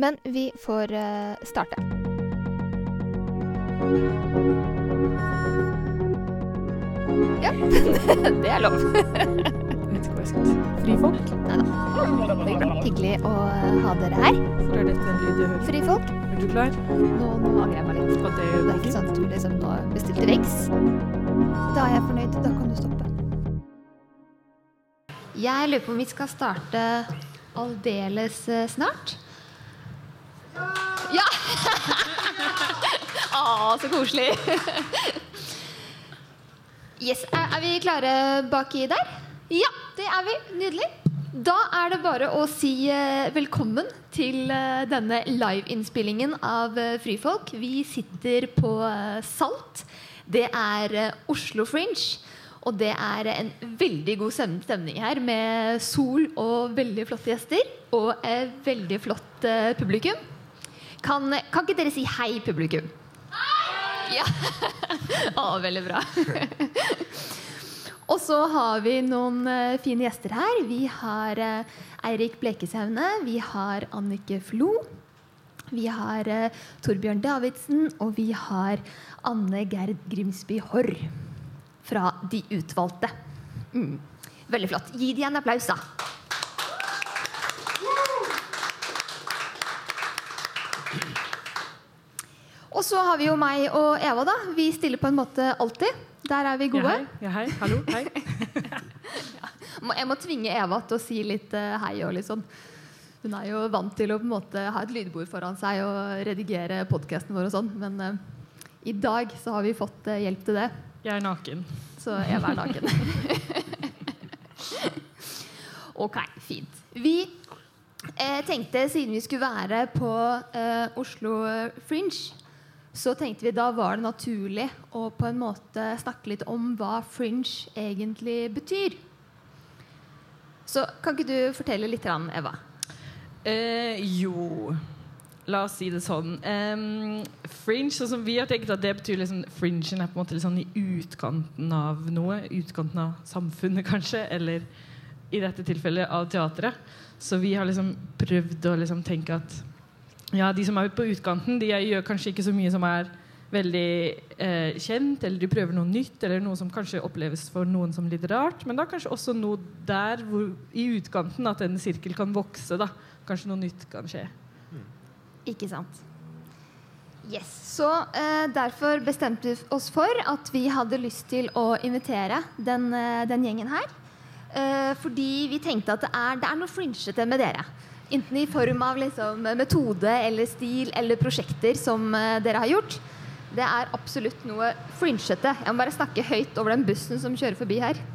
Men vi får eh, starte. Ja, det er lov. Vet ikke hva jeg skal si. Frifolk? Hyggelig å ha dere her. For er dette en lyd jeg hører? Frifolk. Er du klar? Nå, nå angrer jeg meg litt. Og det Det er ikke sånn at du liksom nå bestilte riks. Da er jeg fornøyd. Da kan du stoppe. Jeg lurer på om vi skal starte aldeles eh, snart. Ja! Å, så koselig. Yes, er, vi klare baki der? Ja, det er vi. Nydelig. Da er det bare å si eh, velkommen til eh, denne liveinnspillingen av Frifolk. Fryfolk. Vi sitter på eh, Salt. Det er eh, Oslo Fringe. Og det er en veldig god stemning her med sol og veldig flotte gjester. Og et veldig flott eh, publikum. Kan, kan ikke dere si hei, publikum? Hei! Ja. Å, veldig bra. Og så har vi noen eh, fine gjester her. Vi har eh, Eirik Blekeshaune. Vi har Annike Flo. Vi har eh, Torbjørn Davidsen. Og vi har Anne Gerd Grimsby Haarr fra De utvalgte. Mm. Veldig flott. Gi de en applaus, da. Og så har vi jo meg og Eva, da. Vi stiller på en måte alltid. Der er vi Ja, gode. hei. Ja, hei. Hallo. Hei. Jeg må tvinge Eva til å si litt eh, hei og litt sånn. Hun er jo vant til å på en måte ha et lydbord foran seg og redigere podkasten vår og sånn, men uh, i dag så har vi fått uh, hjelp til det. Jeg er naken. Så Eva er naken. ok, fint. Vi eh, tenkte, siden vi skulle være på eh, Oslo Fringe, så tenkte vi da var det naturlig å på en måte snakke litt om hva fringe egentlig betyr. Så kan ikke du fortelle litt, Eva? Eh, jo La oss si det sånn. Um, fringe, sånn som vi har tenkt at det betyr liksom Fringen er på en måte sånn i utkanten av noe. Utkanten av samfunnet, kanskje. Eller i dette tilfellet av teatret. Så vi har liksom prøvd å liksom tenke at ja, de som er på utkanten, de gjør kanskje ikke så mye som er veldig eh, kjent, eller de prøver noe nytt, eller noe som kanskje oppleves for noen som litt rart. Men da kanskje også noe der hvor, i utkanten at en sirkel kan vokse. da Kanskje noe nytt kan skje. Ikke sant? Yes. Så eh, derfor bestemte vi oss for at vi hadde lyst til å invitere den, eh, den gjengen her. Eh, fordi vi tenkte at det er, det er noe flinsjete med dere. Enten i form av liksom, metode eller stil eller prosjekter som eh, dere har gjort. Det er absolutt noe fringete. Jeg må bare snakke høyt over den bussen som kjører forbi her.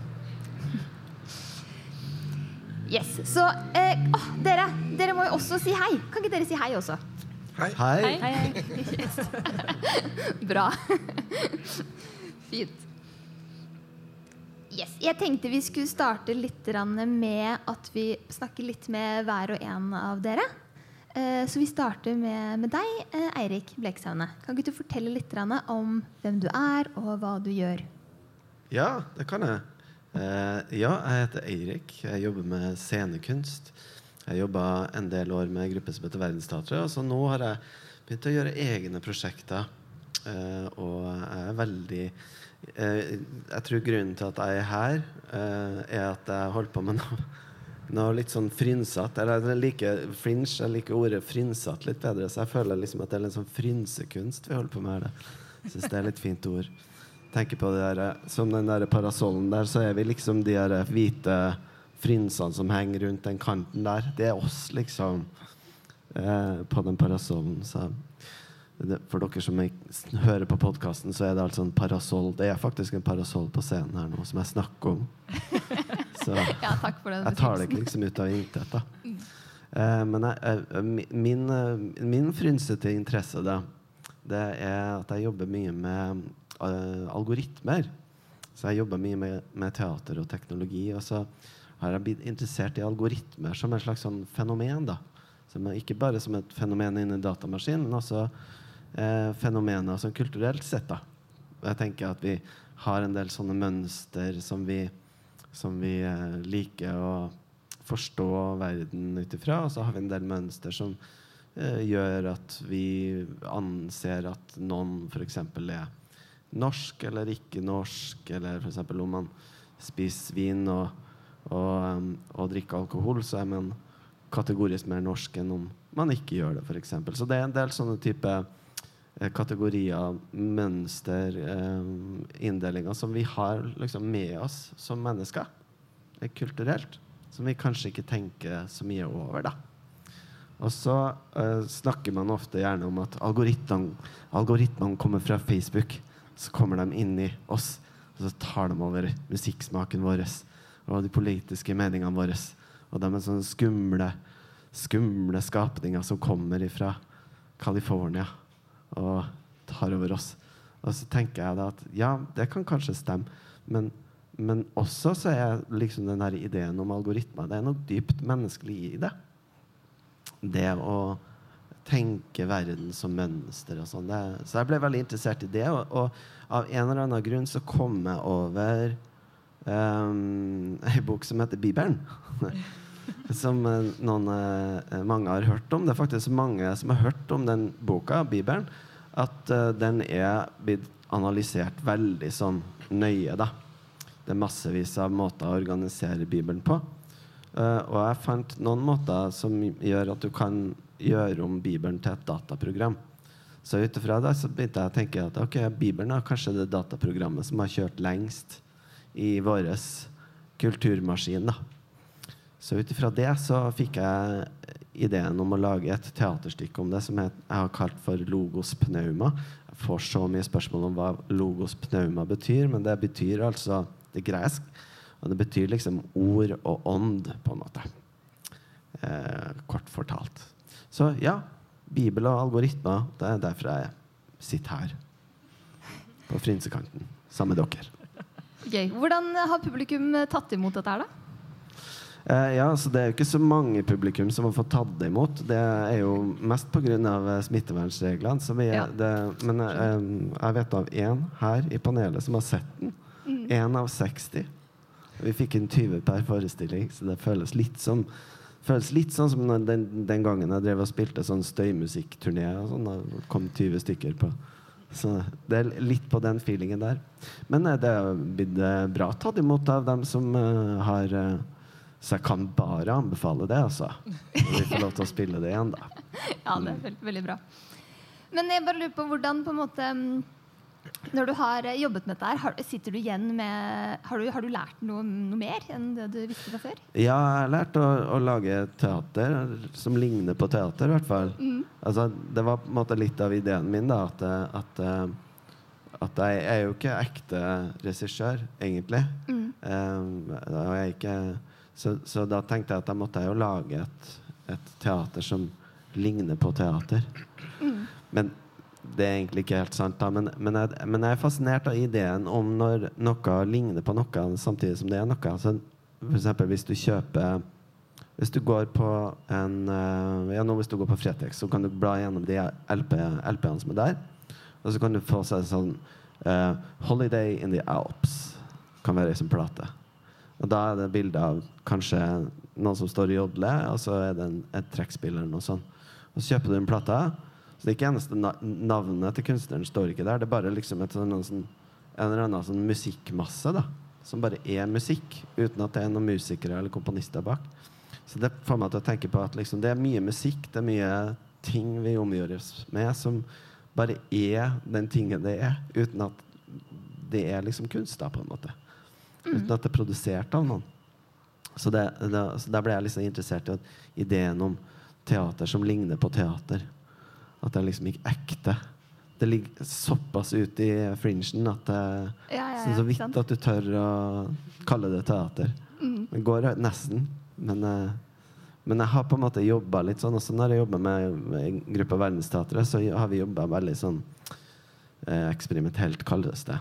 Yes, Så eh, åh, dere, dere må jo også si hei. Kan ikke dere si hei også? Hei. Hei. Yes. Bra. Fint. Yes. Jeg tenkte vi skulle starte litt med at vi snakker litt med hver og en av dere. Eh, Så vi starter med, med deg, eh, Eirik Bleksaune. Kan ikke du fortelle litt om hvem du er, og hva du gjør? Ja, det kan jeg. Eh, ja, jeg heter Eirik. Jeg jobber med scenekunst. Jeg jobba en del år med en gruppe som heter Verdensteatret. Så nå har jeg begynt å gjøre egne prosjekter. Og jeg er veldig Jeg tror grunnen til at jeg er her, eh, er at jeg holder på med noe, noe litt sånn frynsete. Jeg liker fringe, jeg liker ordet frynsete litt bedre, så jeg føler liksom at det er litt sånn frynsekunst vi holder på med her. Syns det er litt fint ord tenker på det der, Som den der parasollen der, så er vi liksom de der hvite frynsene som henger rundt den kanten der. Det er oss, liksom, eh, på den parasollen. Så for dere som hører på podkasten, så er det altså en parasoll. Det er faktisk en parasoll på scenen her nå, som jeg snakker om. Så Ja, takk for den jeg tar det ikke liksom ut av intet, da. Eh, men jeg, eh, min, eh, min frynsete interesse, da, det er at jeg jobber mye med eh, algoritmer. Så jeg jobber mye med, med teater og teknologi. Og så har jeg blitt interessert i algoritmer som et slags sånn fenomen. da. Som ikke bare som et fenomen inni datamaskinen, men også eh, fenomener sånn kulturelt sett. da. Jeg tenker at vi har en del sånne mønster som vi, som vi eh, liker å forstå verden ut ifra. Og så har vi en del mønster som eh, gjør at vi anser at noen f.eks. er norsk eller ikke norsk, eller f.eks. om man spiser vin og, og, um, og drikker alkohol, så er man kategorisk mer norsk enn om man ikke gjør det, f.eks. Så det er en del sånne type eh, kategorier, mønster, eh, inndelinger som vi har liksom med oss som mennesker eh, kulturelt. Som vi kanskje ikke tenker så mye over, da. Og så eh, snakker man ofte gjerne om at algoritmene, algoritmen kommer fra Facebook. Så kommer de inn i oss, og så tar de over musikksmaken vår og de politiske meningene våre. Og de er sånne skumle, skumle skapninger som kommer fra California og tar over oss. Og så tenker jeg da at ja, det kan kanskje stemme, men, men også så er liksom den der ideen om algoritmer Det er noe dypt menneskelig i det. Det å tenke verden som mønster og sånn. Så jeg ble veldig interessert i det, og, og av en eller annen grunn så kom jeg over um, ei bok som heter Bibelen. som eh, noen, uh, mange har hørt om. Det er faktisk mange som har hørt om den boka, Bibelen, at uh, den er blitt analysert veldig sånn nøye, da. Det er massevis av måter å organisere Bibelen på. Og jeg fant noen måter som gjør at du kan gjøre om Bibelen til et dataprogram. Så ut ifra det så begynte jeg å tenke at ok, Bibelen er kanskje det dataprogrammet som har kjørt lengst i vår kulturmaskin. da. Så ut ifra det så fikk jeg ideen om å lage et teaterstykke om det som jeg har kalt for Logos pneuma. Jeg får så mye spørsmål om hva Logos pneuma betyr, men det betyr altså det gresk. Og det betyr liksom ord og ånd, på en måte. Eh, kort fortalt. Så ja, Bibel og algoritmer, det er derfor jeg sitter her på frynsekanten sammen med dere. Gøy. Hvordan har publikum tatt imot dette her, da? Eh, ja, så Det er jo ikke så mange publikum som har fått tatt det imot. Det er jo mest pga. smittevernreglene. Ja. men eh, jeg vet av én her i panelet som har sett den. Én mm. av 60. Vi fikk en 20 per forestilling, så det føles litt som føles litt sånn som den, den, gangen jeg drev og spilte sånn støymusikkturné. Og sånn, da kom 20 stykker på. Så det er litt på den feelingen der. Men eh, det er blitt eh, bra tatt imot av dem som uh, har Så jeg kan bare anbefale det, altså. Vi får lov til å spille det igjen, da. Ja, det er veldig, veldig bra. Men jeg bare lurer på hvordan på en måte når du har eh, jobbet med dette, her, sitter du igjen med Har du, har du lært noe, noe, mer enn det du visste fra før? Ja, jeg har lært å, å, lage teater som ligner på teater, i hvert fall. Mm. Altså, det var på en måte litt av ideen min, da, at, at, eh, at jeg er jo ikke ekte regissør, egentlig. Mm. Um, ikke, så, så, da tenkte jeg at da måtte jeg jo lage et, et teater som ligner på teater. Men det er egentlig ikke helt sant, da, men, men, jeg, men, jeg, er fascinert av ideen om når noe ligner på noe samtidig som det er noe. Altså, for eksempel hvis du kjøper Hvis du går på en uh, ja, nå Hvis du går på Fretex, så kan du bla gjennom de LP-ene LP som er der. Og så kan du få seg sånn uh, 'Holiday in the Alps' kan være ei sånn plate. Og da er det bilde av kanskje noen som står og jodler, og så er det en, et trekkspill eller noe sånt. Og så kjøper du en plate. Så det ikke eneste navnet til kunstneren står ikke der. Det er bare liksom et, sånn, sånn, en eller annen sånn musikkmasse da, som bare er musikk, uten at det er noen musikere eller komponister bak. Så det får meg til å tenke på at liksom, det er mye musikk, det er mye ting vi omgjøres med, som bare er den tingen det er, uten at det er liksom kunst, da, på en måte. Mm. Uten at det er produsert av noen. Så, det, det, så der ble jeg liksom interessert i ideen om teater som ligner på teater. At det er liksom ikke ekte. Det ligger såpass ute i fringen at det ja, ja, ja, så vidt sant? at du tør å kalle det teater. Mm. Det går nesten. Men, eh, men, jeg har på en måte jobba litt sånn. Også når jeg jobber med, med en gruppe Verdensteatret, så har vi jobba veldig sånn eh, eksperimentelt, kalles det.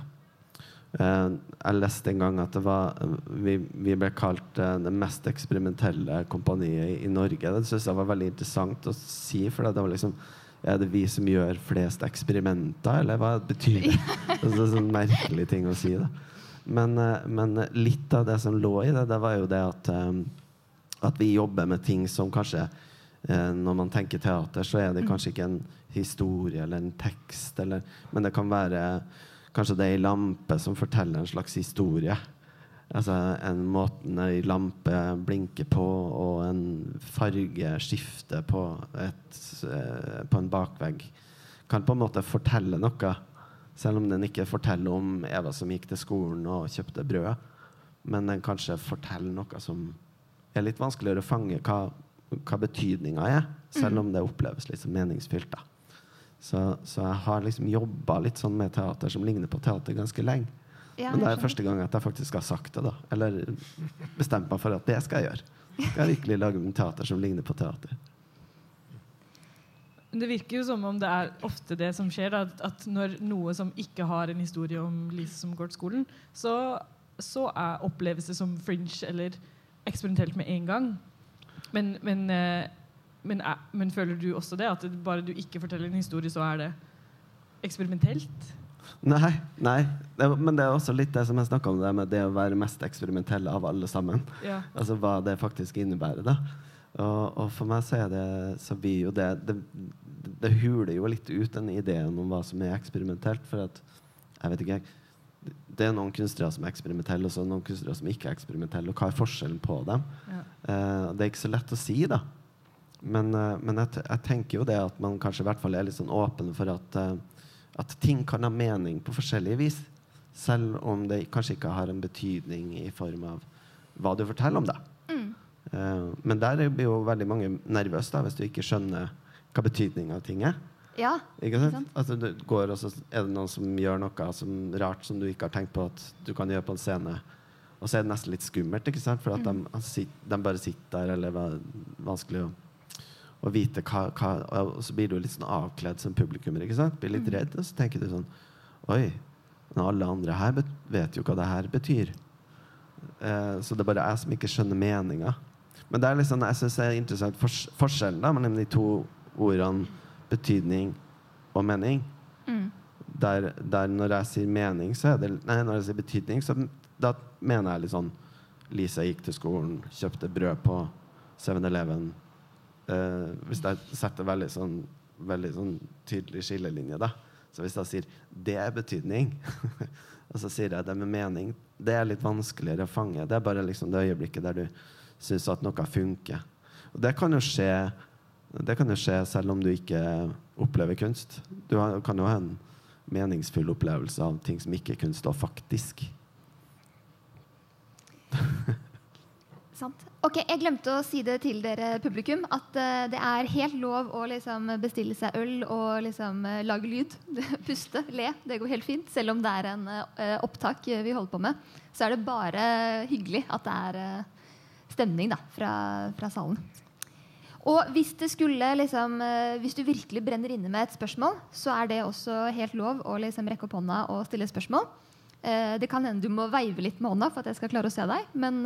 Eh, jeg leste en gang at det var vi, vi ble kalt eh, det mest eksperimentelle kompaniet i, Norge. Det syns jeg var veldig interessant å si, for det var liksom er det vi som gjør flest eksperimenter, eller hva betyr det? Det er en sånn merkelig ting å si. Da. Men, eh, men, litt av det som lå i det, det var jo det at, at vi jobber med ting som kanskje eh, når man tenker teater, så er det kanskje ikke en historie eller en tekst, eller, men det kan være kanskje det er ei lampe som forteller en slags historie. Altså en måten ei lampe blinker på, og en farge skifter på, et, eh, på en bakvegg, kan på en måte fortelle noe. Selv om den ikke forteller om Eva som gikk til skolen og kjøpte brød. Men den kanskje forteller noe som er litt vanskeligere å fange hva, hva betydninga er, selv om det oppleves litt som meningsfylt. da. Så, så jeg har liksom jobba litt sånn med teater som ligner på teater ganske lenge. Ja, Men det er første gang at jeg faktisk har sagt det, da. Eller bestemt meg for at det skal jeg gjøre. Skal jeg virkelig lage en teater som ligner på teater. Det virker jo som om det er ofte det som skjer. Da, at, at når noe som ikke har en historie om Lise som går til skolen, så, så er, oppleves det som fringe eller eksperimentelt med en gang. Men, men, eh, men, er- men føler du også det? At det, bare du ikke forteller en historie, så er det eksperimentelt? Nei, nei. Det, men det er også litt det som jeg snakka om, det med det å være mest eksperimentell av alle sammen. Ja. Altså hva det faktisk innebærer. da Og, og for meg så er det så blir jo det, det Det huler jo litt ut den ideen om hva som er eksperimentelt. For at jeg vet ikke Det er noen kunstnere som er eksperimentelle, og så er det noen kunstnere som ikke er eksperimentelle. Og hva er forskjellen på dem? Ja. Eh, det er ikke så lett å si, da. Men, eh, men jeg, jeg tenker jo det at man kanskje i hvert fall er litt sånn åpen for at, eh, at ting kan ha mening på forskjellige vis. Selv om det kanskje ikke har en betydning i form av hva du forteller om det. Eh, men der blir jo veldig mange nervøse hvis du ikke skjønner hva betydninga av ting er. Ja, Ikke sant? sant? Altså, du går, også, er det noen som gjør noe som, rart som du ikke har tenkt på at du kan gjøre på en scene. Og så er det nesten litt skummelt, ikke sant? for at de, de bare sitter der, eller det er vanskelig å, å vite hva, hva Og så blir du litt sånn avkledd som publikummer. ikke sant? Blir litt redd, og så tenker du sånn Oi, men alle andre her vet jo hva det her betyr. Eh, så det er bare jeg som ikke skjønner meninga. Men det er liksom, jeg synes det er interessant fors forskjellen da, mellom de to ordene betydning og mening. Mm. Der, der når jeg sier mening, så er det Nei, når jeg sier betydning, så da mener jeg litt sånn Lisa gikk til skolen, kjøpte brød på 7-Eleven. Eh, hvis jeg setter veldig sånn, veldig sånn tydelig skillelinje, da. Så hvis jeg sier 'det er betydning', og så sier jeg det med mening, det er litt vanskeligere å fange. Det er bare liksom det øyeblikket der du syns at noe funker. Og det kan jo skje det kan jo skje selv om du ikke opplever kunst. Du kan jo ha en meningsfull opplevelse av ting som ikke er kunst, og faktisk. Sant. Ok, Jeg glemte å si det til dere publikum, at uh, det er helt lov å liksom bestille seg øl og liksom eh, lage lyd. Puste, le. Det går helt fint. Selv om det er en uh, opptak vi holder på med, så er det bare hyggelig at det er stemning da, fra, fra salen. Og hvis skulle liksom, hvis du virkelig brenner inne med et spørsmål, så er det også helt lov å liksom rekke opp hånda og stille spørsmål. Det kan hende du må veive litt med hånda for at jeg skal klare å se deg, men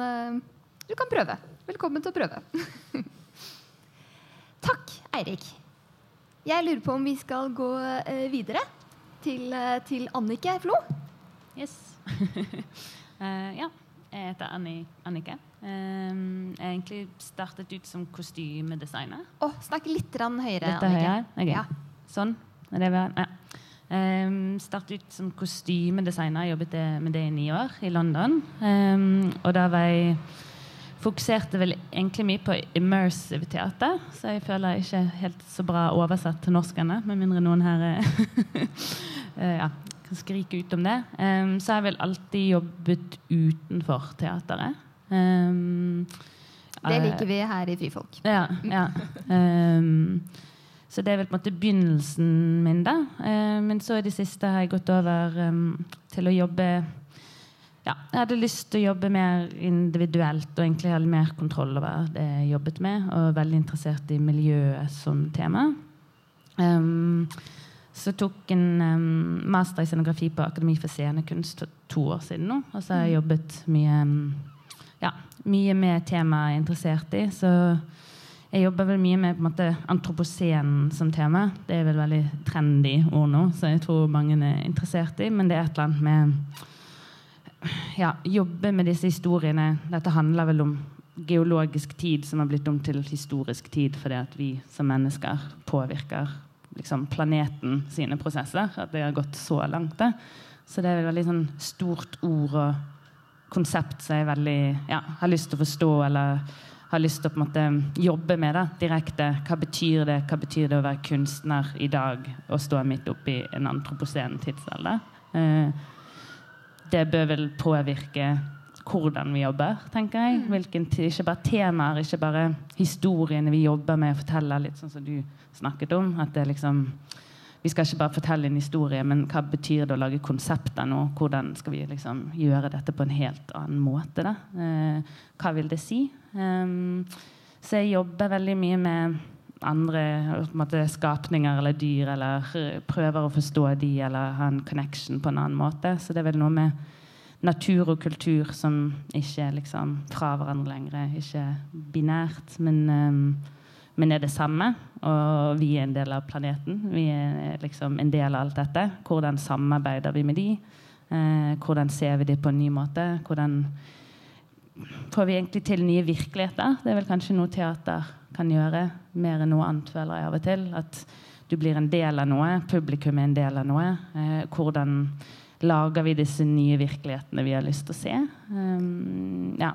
du kan prøve. Velkommen til å prøve. Takk, Eirik. Jeg lurer på om vi skal gå eh, videre til, eh, til Annike Flo. Yes. uh, ja, jeg heter Anni, Annike. Um, jeg egentlig startet ut som kostymedesigner. Oh, snakk litt høyere, Litt høyere? Ok. Ja. Sånn? Er det? Ja. Um, startet ut som kostymedesigner. Jobbet med det i ni år i London. Um, og da var jeg Fokuserte vel egentlig mye på immersive teater, så jeg føler jeg ikke helt så bra oversatt til norsk ennå, med mindre noen her eh, eh, ja, kan skrike ut om det. Um, så har jeg vel alltid jobbet utenfor teateret. Um, Det eh, liker vi her i Frifolk. ja. ja. Um, så det er vel på en måte begynnelsen min, da. Eh, men så i det siste har jeg gått over til å jobbe Ja, jeg hadde lyst til å jobbe mer individuelt og egentlig ha mer kontroll over det jeg jobbet med, og var veldig interessert i miljøet som tema. Um, så tok en um, master i scenografi på Akademi for scenekunst for to år siden nå. Og så har jeg jobbet mye, um, ja, mye med temaet jeg er interessert i. Så jeg jobber vel mye med på en måte, antropocen som tema. Det er vel veldig trendy ord nå, så jeg tror mange er interessert i. Men det er et eller annet med ja, jobbe med disse historiene. Dette handler vel om geologisk tid som har blitt om til historisk tid fordi at vi som mennesker påvirker liksom, planeten sine prosesser. At det har gått så langt. Det. Så det er et veldig sånn stort ord og konsept som jeg veldig, ja, har lyst til å forstå eller har lyst til å på en måte jobbe med det direkte. Hva betyr det Hva betyr det å være kunstner i dag og stå midt oppi en antropocen tidsalder? Eh, det bør vel påvirke hvordan vi jobber, tenker jeg. Hvilken, ikke bare temaer, ikke bare historiene vi jobber med å fortelle, litt sånn som du snakket om. at det liksom vi skal ikke bare fortelle en historie, men hva betyr det å lage konsepter nå? Hvordan skal vi liksom gjøre dette på en helt annen måte? Da? Eh, hva vil det si? Um, så jeg jobber veldig mye med andre måte, skapninger eller dyr, eller prøver å forstå de, eller ha en connection på en annen måte. Så det er vel noe med natur og kultur som ikke er liksom fra hverandre lenger. Ikke binært, men, um, men, er det samme. Og vi er en del av planeten. Vi er liksom en del av alt dette. Hvordan samarbeider vi med de? Eh, hvordan ser vi de på en ny måte? Hvordan får vi egentlig til nye virkeligheter? Det er vel kanskje noe teater kan gjøre mer enn noe annet, føler jeg av og til. At du blir en del av noe. Publikum er en del av noe. Eh, hvordan lager vi disse nye virkelighetene vi har lyst til å se? Um, ja.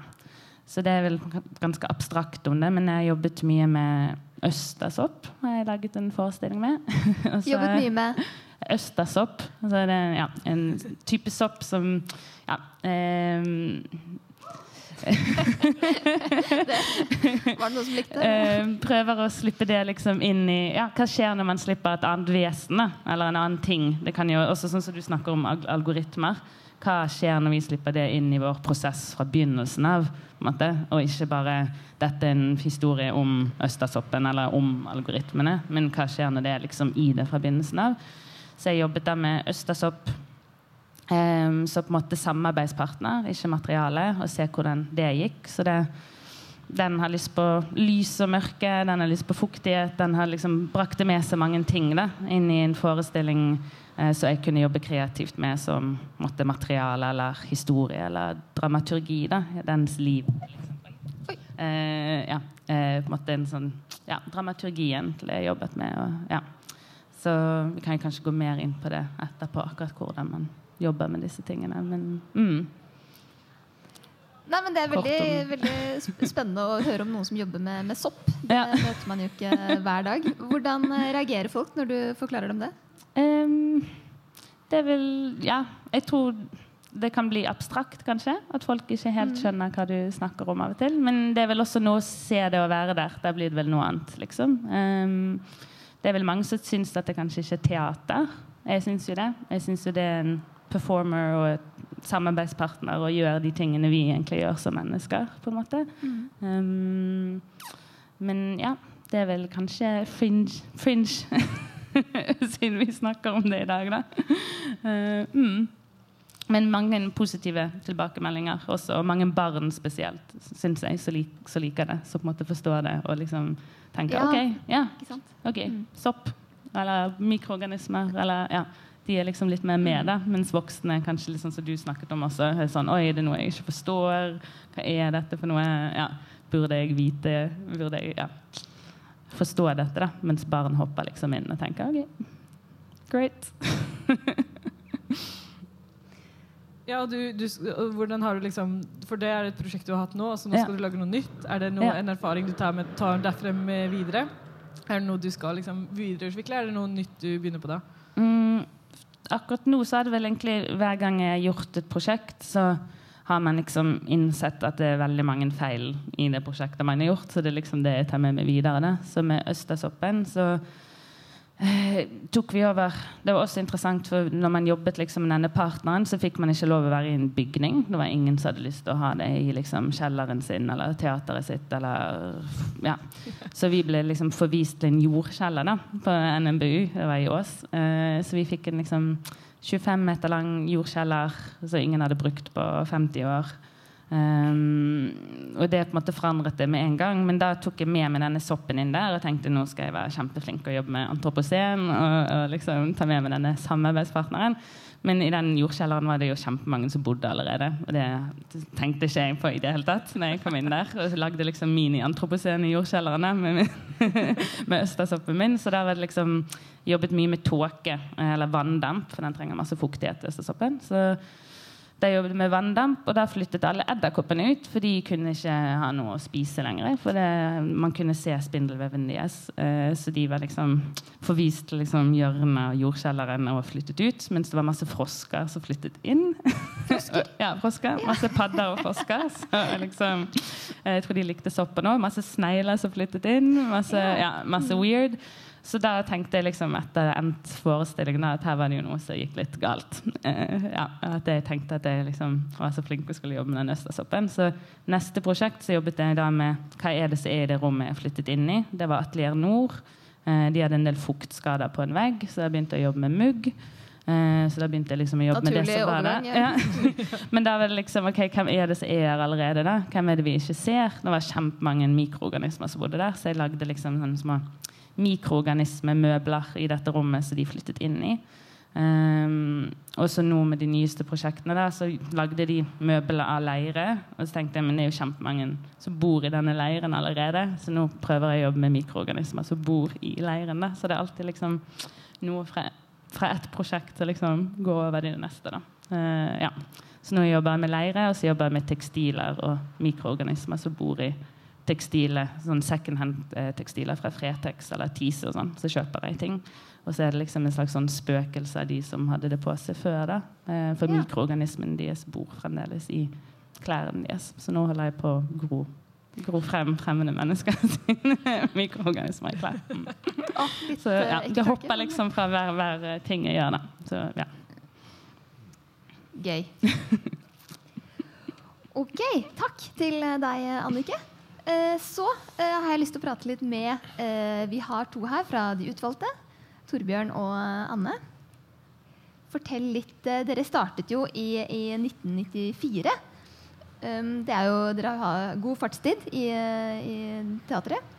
Så det er vel ganske abstrakt om det, men jeg har jobbet mye med østersopp. har jeg laget en forestilling med. jobbet mye med? Østersopp. Altså det er ja, en type sopp som ja, eh, det, var det noen som likte det? Uh, prøver å slippe det liksom inn i ja, Hva skjer når man slipper et annet vesen? Eller en annen ting? Det kan jo også sånn som du snakker om algoritmer. Hva skjer når vi slipper det inn i vår prosess fra begynnelsen av? Måte, og ikke bare dette er en historie om østersoppen eller om algoritmene, men hva skjer når det er liksom i det fra begynnelsen av? Så jeg jobbet da med østersopp Um, så på en måte samarbeidspartner, ikke materiale, og se hvordan det gikk. Så det, den har lyst på lys og mørke, den har lyst på fuktighet. Den har liksom brakte med seg mange ting da, inn i en forestilling uh, så jeg kunne jobbe kreativt med som måtte, materiale eller historie eller dramaturgi. da, Dens liv. Uh, ja, uh, på en måte en sånn ja, dramaturgien til det jeg jobbet med. Og, ja. Så vi kan kanskje gå mer inn på det etterpå, akkurat hvordan man jobber med disse tingene. Men mm. Nei, men Det er veldig, veldig, spennende å høre om noen som jobber med, med sopp. Det ja. møter man jo ikke hver dag. Hvordan eh, reagerer folk når du forklarer dem det? Um, det er vel Ja, jeg tror det kan bli abstrakt, kanskje. At folk ikke helt mm. skjønner hva du snakker om av og til. Men det er vel også noe å se det og være der. Der blir det vel noe annet, liksom. Um, det er vel mange som syns at det kanskje ikke er teater. Jeg syns jo det. Jeg syns jo det er en performer og samarbeidspartner og gjør de tingene vi egentlig gjør som mennesker. på en måte. Mm. Um, men ja, det er vel kanskje fringe, fringe siden vi snakker om det i dag, da. Uh, mm. Men mange positive tilbakemeldinger også, og mange barn spesielt, syns jeg, som lik, liker det. Som på en måte forstår det og liksom tenker ja. OK, ja, ok, mm. sopp. Eller mikroorganismer. Eller ja de er liksom litt mer med, da. Mens voksne, kanskje liksom som du snakket om også, er sånn Oi, er det noe jeg ikke forstår? Hva er dette for noe? Ja, burde jeg vite? Burde jeg ja, forstå dette? da? Mens barn hopper liksom inn og tenker OK, great. ja, du, du, hvordan har du liksom For det er et prosjekt du har hatt nå, så nå skal du lage noe nytt. Er det noe, ja. en erfaring du tar, med, tar derfra med videre? Er det noe du skal liksom videreutvikle? Er det noe nytt du begynner på da? Akkurat nå så er det vel egentlig hver gang jeg har gjort et prosjekt, så har man liksom innsett at det er veldig mange feil i det prosjektet man har gjort. Så det er liksom det jeg tar med meg videre. Da. Så med Østersoppen så tok vi over Det var også interessant, for når man jobbet liksom med denne partneren, så fikk man ikke lov å være i en bygning. Det var ingen som hadde lyst til å ha det i liksom, kjelleren sin eller teateret sitt. Eller, ja. Så vi ble liksom forvist til en jordkjeller da, på NMBU. Det var i Ås. Eh, så vi fikk en liksom 25 meter lang jordkjeller som ingen hadde brukt på 50 år. Um, og det på en måte forandret det med en gang. Men da tok jeg med meg denne soppen inn der og tenkte nå skal jeg være kjempeflink og jobbe med antroposen. og, og liksom ta med meg denne samarbeidspartneren. Men i den jordkjelleren var det jo kjempemange som bodde allerede. Og det tenkte ikke jeg på i det hele tatt når jeg kom inn der. Og lagde liksom mini-antroposen i jordkjellerne med, med østersoppen min. Så der var det liksom jobbet mye med tåke, eller vanndamp, for den trenger masse fuktighet. østersoppen. Så de jobbet med vanndamp, og da flyttet alle edderkoppene ut. For de kunne ikke ha noe å spise lenger. For det, man kunne se spindelveven deres. Eh, så de var liksom forvist til liksom, hjørnet av jordkjelleren og flyttet ut. Mens det var masse frosker som flyttet inn. ja, frosker. Masse padder og frosker. Så liksom, eh, jeg tror de likte soppen òg. Masse snegler som flyttet inn. Masse, ja, masse weird. Så da tenkte jeg liksom etter endt forestillingen at her var det jo noe som gikk litt galt. Uh, ja, at jeg tenkte at jeg liksom var så flink og skulle jobbe med den østersoppen. Så neste prosjekt så jobbet jeg da med hva er det som er i det rommet jeg flyttet inn i. Det var Atelier Nord. Uh, de hadde en del fuktskader på en vegg, så jeg begynte å jobbe med mugg. Uh, så da begynte jeg liksom å jobbe Naturlig med det som var der. Ja. Men da var det liksom, ok, hvem er det som er her allerede? da? Hvem er det vi ikke ser? Det var kjempemange mikroorganismer som bodde der, så jeg lagde liksom sånne små mikroorganismemøbler i dette rommet som de flyttet inn i. Um, og så nå med de nyeste prosjektene der, så lagde de møbler av leire. Og så tenkte jeg men det er jo kjempemange som bor i denne leiren allerede. Så nå prøver jeg å jobbe med mikroorganismer som bor i leiren. Da. Så det er alltid liksom noe fra, fra ett prosjekt til liksom gå over i det neste. Da. Uh, ja. Så nå jobber jeg med leire, og så jobber jeg med tekstiler og mikroorganismer som bor i tekstile, sånn secondhand-tekstiler fra Fretex eller Tise og sånn. Så kjøper jeg ting. Og så er det liksom en slags sånn spøkelse av de som hadde det på seg før. da. Eh, for ja. mikroorganismen deres bor fremdeles i klærne deres. Så nå holder jeg på å gro, gro frem fremmede mennesker sine mikroorganismer i klær. Mm. så ja, det hopper liksom fra hver, hver ting jeg gjør, da. Så ja. Gøy. Ok, takk til deg, Annike. Eh, så eh, har jeg lyst til å prate litt med eh, Vi har to her fra De utvalgte. Torbjørn og Anne. Fortell litt. Dere startet jo i, i 1994. Um, jo, dere har god fartstid i, i teatret.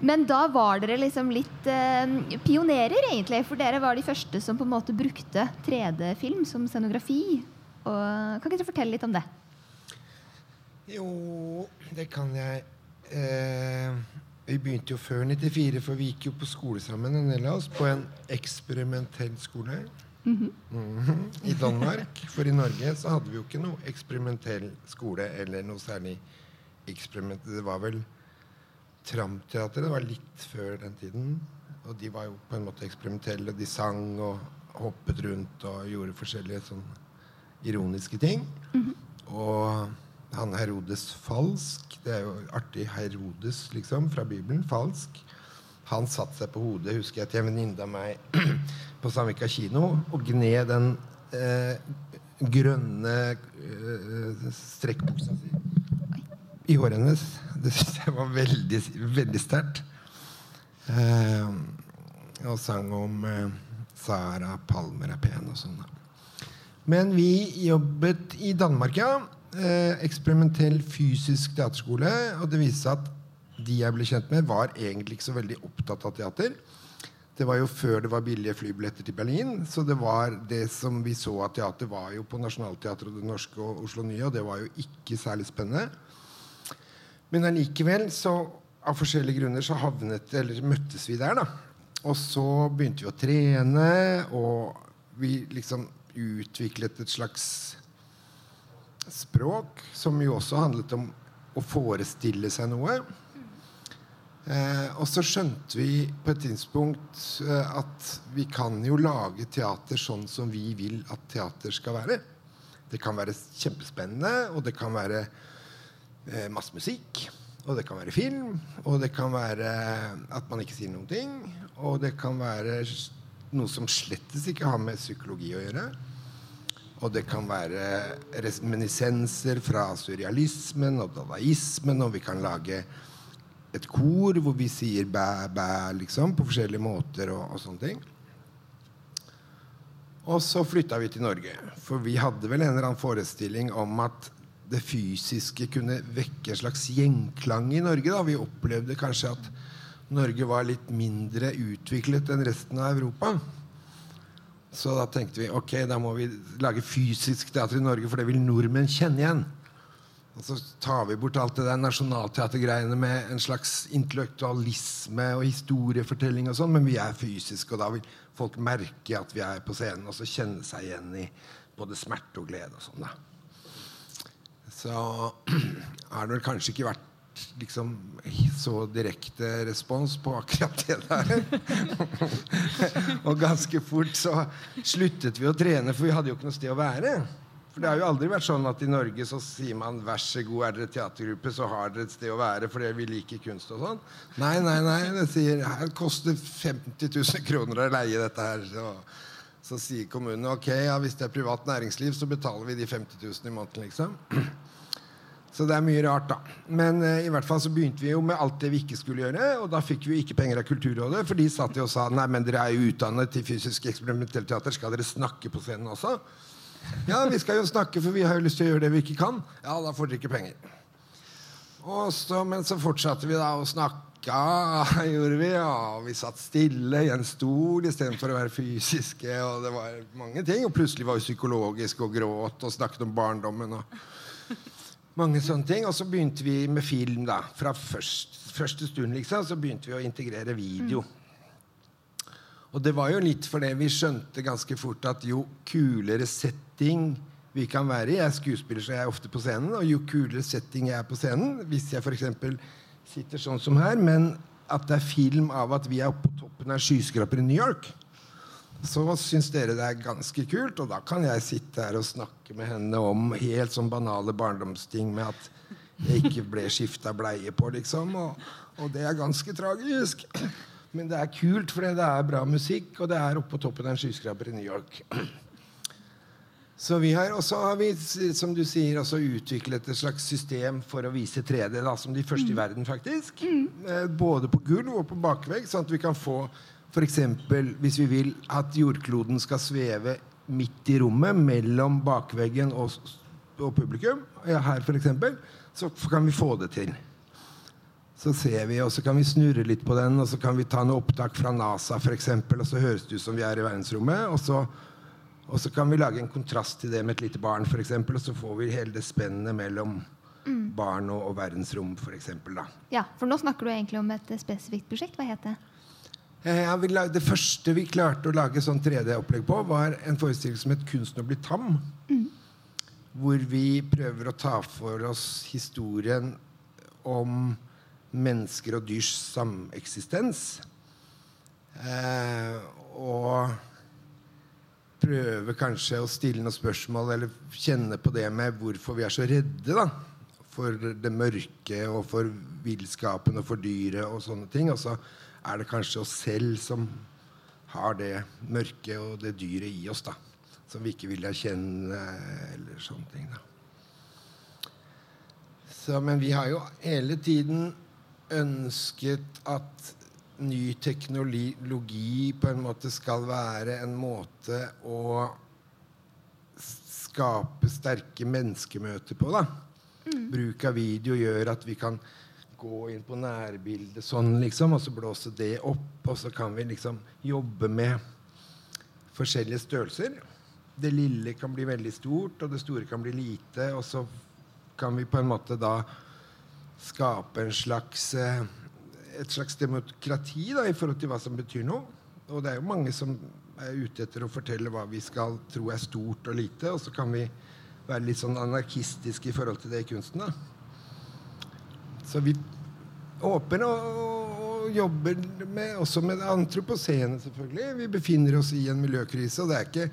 Men da var dere liksom litt eh, pionerer, egentlig. For dere var de første som på en måte brukte 3D-film som scenografi. Og, kan ikke dere fortelle litt om det? Jo, det kan jeg. Eh, vi begynte jo før 94, for vi gikk jo på skole sammen, en del av oss, på en eksperimentell skole mm -hmm. Mm -hmm. i Danmark. For i Norge så hadde vi jo ikke noe eksperimentell skole eller noe særlig eksperiment. Det var vel Tramteatret. Det var litt før den tiden. Og de var jo på en måte eksperimentelle. De sang og hoppet rundt og gjorde forskjellige sånn ironiske ting. Mm -hmm. Og han Herodes falsk. Det er jo artig. Herodes, liksom, fra Bibelen. Falsk. Han satte seg på hodet, husker jeg, til en venninne av meg på Sandvika kino og gned den eh, grønne eh, strekkbuksa si i håret hennes. Det syns jeg var veldig, veldig sterkt. Eh, og sang om eh, Sara Palmer er pen og sånn. Men vi jobbet i Danmark, ja eksperimentell fysisk teaterskole. Og det viste seg at de jeg ble kjent med, var egentlig ikke så veldig opptatt av teater. Det var jo før det var billige flybilletter til Berlin. Så det var det som vi så av teater, var jo på Nationaltheatret og Det Norske og Oslo Nye, og det var jo ikke særlig spennende. Men allikevel, så av forskjellige grunner, så havnet, eller møttes vi der, da. Og så begynte vi å trene, og vi liksom utviklet et slags språk, som jo også handlet om å forestille seg noe. Eh, og så skjønte vi på et tidspunkt eh, at vi kan jo lage teater sånn som vi vil at teater skal være. Det kan være kjempespennende, og det kan være eh, masse musikk. Og det kan være film, og det kan være at man ikke sier noen ting. Og det kan være noe som slettes ikke har med psykologi å gjøre. Og det kan være reminiscenser fra surrealismen og dadaismen, og vi kan lage et kor hvor vi sier bæ, bæ, liksom, på forskjellige måter og, og sånne ting. Og så flytta vi til Norge. For vi hadde vel en eller annen forestilling om at det fysiske kunne vekke en slags gjenklang i Norge. Da. Vi opplevde kanskje at Norge var litt mindre utviklet enn resten av Europa. Så da tenkte vi ok, da må vi lage fysisk teater i Norge, for det vil nordmenn kjenne igjen. Og så tar vi bort alt det der nasjonalteatergreiene med en slags intellektualisme og historiefortelling og sånn, men vi er fysiske, og da vil folk merke at vi er på scenen, og så kjenne seg igjen i både smerte og glede og sånn, da. Så har det vel kanskje ikke vært liksom så direkte respons på akkurat det der. og ganske fort så sluttet vi å trene, for vi hadde jo ikke noe sted å være. For det har jo aldri vært sånn at i Norge så sier man 'vær så god, er dere teatergruppe, så har dere et sted å være fordi vi liker kunst' og sånn. Nei, nei, nei. Det sier her koster 50 000 kroner å leie dette her. Så, så sier kommunen ok, ja, hvis det er privat næringsliv, så betaler vi de 50 000 i måneden, liksom. Så det er mye rart, da. Men uh, i hvert fall så begynte vi jo med alt det vi ikke skulle gjøre. Og da fikk vi ikke penger av Kulturrådet, for de satt jo og sa nei, men dere er jo utdannet til fysisk eksperimentelt teater, skal dere snakke på scenen også? Ja, vi skal jo snakke, for vi har jo lyst til å gjøre det vi ikke kan. Ja, da får dere ikke penger. Og så, men så fortsatte vi da å snakke, gjorde vi. Og vi satt stille i en stol istedenfor å være fysiske. Og det var mange ting. Og plutselig var vi psykologiske og gråt og snakket om barndommen. og mange sånne ting. Og så begynte vi med film. da Fra først, første stund liksom så begynte vi å integrere video. Mm. Og det var jo litt fordi vi skjønte ganske fort at jo kulere setting vi kan være i Jeg er skuespiller, så jeg er ofte på scenen. Og jo kulere setting jeg er på scenen, hvis jeg f.eks. sitter sånn som her, men at det er film av at vi er oppe på toppen av skyskraper i New York, så syns dere det er ganske kult. Og da kan jeg sitte her og snakke med henne om helt sånn banale barndomsting med at jeg ikke ble skifta bleie på, liksom. Og, og, det er ganske tragisk. Men det er kult, fordi det er bra musikk, og det er oppe på toppen av en skyskraper i New York. Så vi har også har vi, som du sier, også utviklet et slags system for å vise 3D, da, som de første i verden, faktisk. Mm. Eh, både på gulv og på bakvegg, sånn at vi kan få F.eks. hvis vi vil at jordkloden skal sveve midt i rommet mellom bakveggen og, og publikum, ja, her f.eks., så kan vi få det til. Så ser vi, og så kan vi snurre litt på den, og så kan vi ta noe opptak fra NASA, for eksempel, og så høres det ut som vi er i verdensrommet. Og så, og så kan vi lage en kontrast til det med et lite barn, for eksempel, og så får vi hele det spennet mellom mm. barn og, og verdensrom, f.eks. Ja, for nå snakker du egentlig om et spesifikt prosjekt. Hva het det? Ja, det første vi klarte å lage sånn 3D-opplegg på, var en forestilling som het 'Kunsten å bli tam'. Mm. Hvor vi prøver å ta for oss historien om mennesker og dyrs sameksistens. Eh, og prøve kanskje å stille noen spørsmål eller kjenne på det med hvorfor vi er så redde da, for det mørke og for villskapen og for dyret og sånne ting. Og så er det kanskje oss selv som har det mørke og det dyret i oss, da. Som vi ikke vil erkjenne, eller sånne ting. da. Så, men vi har jo hele tiden ønsket at ny teknologi på en måte skal være en måte å skape sterke menneskemøter på. da. Mm. Bruk av video gjør at vi kan gå inn på nærbildet sånn, liksom, og så blåse det opp. Og så kan vi liksom jobbe med forskjellige størrelser. Det lille kan bli veldig stort, og det store kan bli lite. Og så kan vi på en måte da skape en slags, eh, et slags demokrati da, i forhold til hva som betyr noe. Og det er jo mange som er ute etter å fortelle hva vi skal tro er stort og lite. Og så kan vi være litt sånn anarkistiske i forhold til det i kunsten. da. Så vi åpner og, og jobber med, også med antroposene selvfølgelig. Vi befinner oss i en miljøkrise. og det er ikke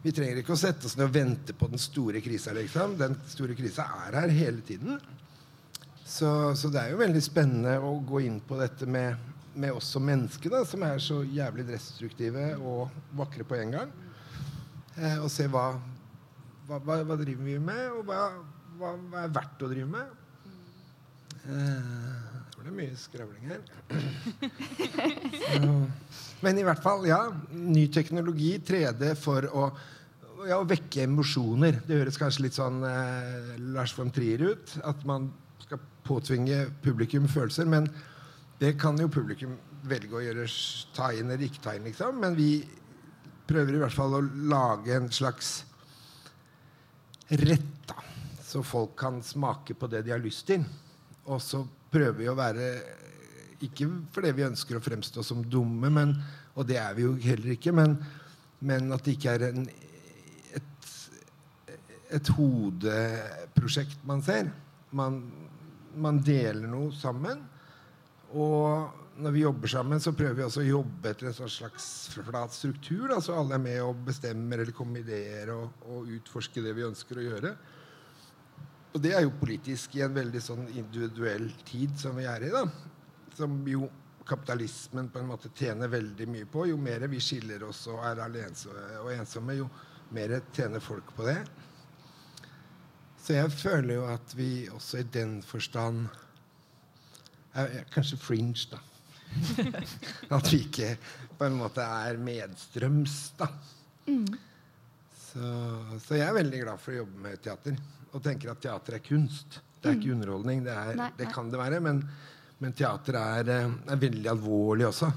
vi trenger ikke å sette oss ned og vente på den store krisa. Liksom. Den store krisa er her hele tiden. Så, så, det er jo veldig spennende å gå inn på dette med, med oss som mennesker, som er så jævlig destruktive og vakre på en gang. Eh, og se hva, hva, hva, driver vi med, og hva, hva er verdt å drive med. Eh, jeg tror det er mye skravling her. Men i hvert fall, ja. Ny teknologi, 3D, for å ja, å vekke emosjoner. Det høres kanskje litt sånn eh, Lars von Trier ut. At man skal påtvinge publikum følelser. Men det kan jo publikum velge å gjøre ta inn eller ikke ta inn, liksom. Men vi prøver i hvert fall å lage en slags rett, da. Så folk kan smake på det de har lyst til. Og så prøver vi å være Ikke fordi vi ønsker å fremstå som dumme, men, og det er vi jo heller ikke, men, men at det ikke er en, et, et hodeprosjekt man ser. Man, man deler noe sammen. Og når vi jobber sammen, så prøver vi også å jobbe etter en sånn slags flat struktur. Da, så alle er med og bestemmer eller kommer med ideer og, og utforsker det vi ønsker å gjøre. Og det er jo politisk i en veldig sånn individuell tid som vi er i. da. Som jo kapitalismen på en måte tjener veldig mye på. Jo mer vi skiller oss og er alene og ensomme, jo mer tjener folk på det. Så jeg føler jo at vi også i den forstand er, er kanskje fringe, da. at vi ikke på en måte er medstrøms, da. Så, så jeg er veldig glad for å jobbe med teater. Og tenker at teater er kunst. Det er ikke underholdning. Det, er, Nei, det kan det være, men, men teater er, eh, er veldig alvorlig også.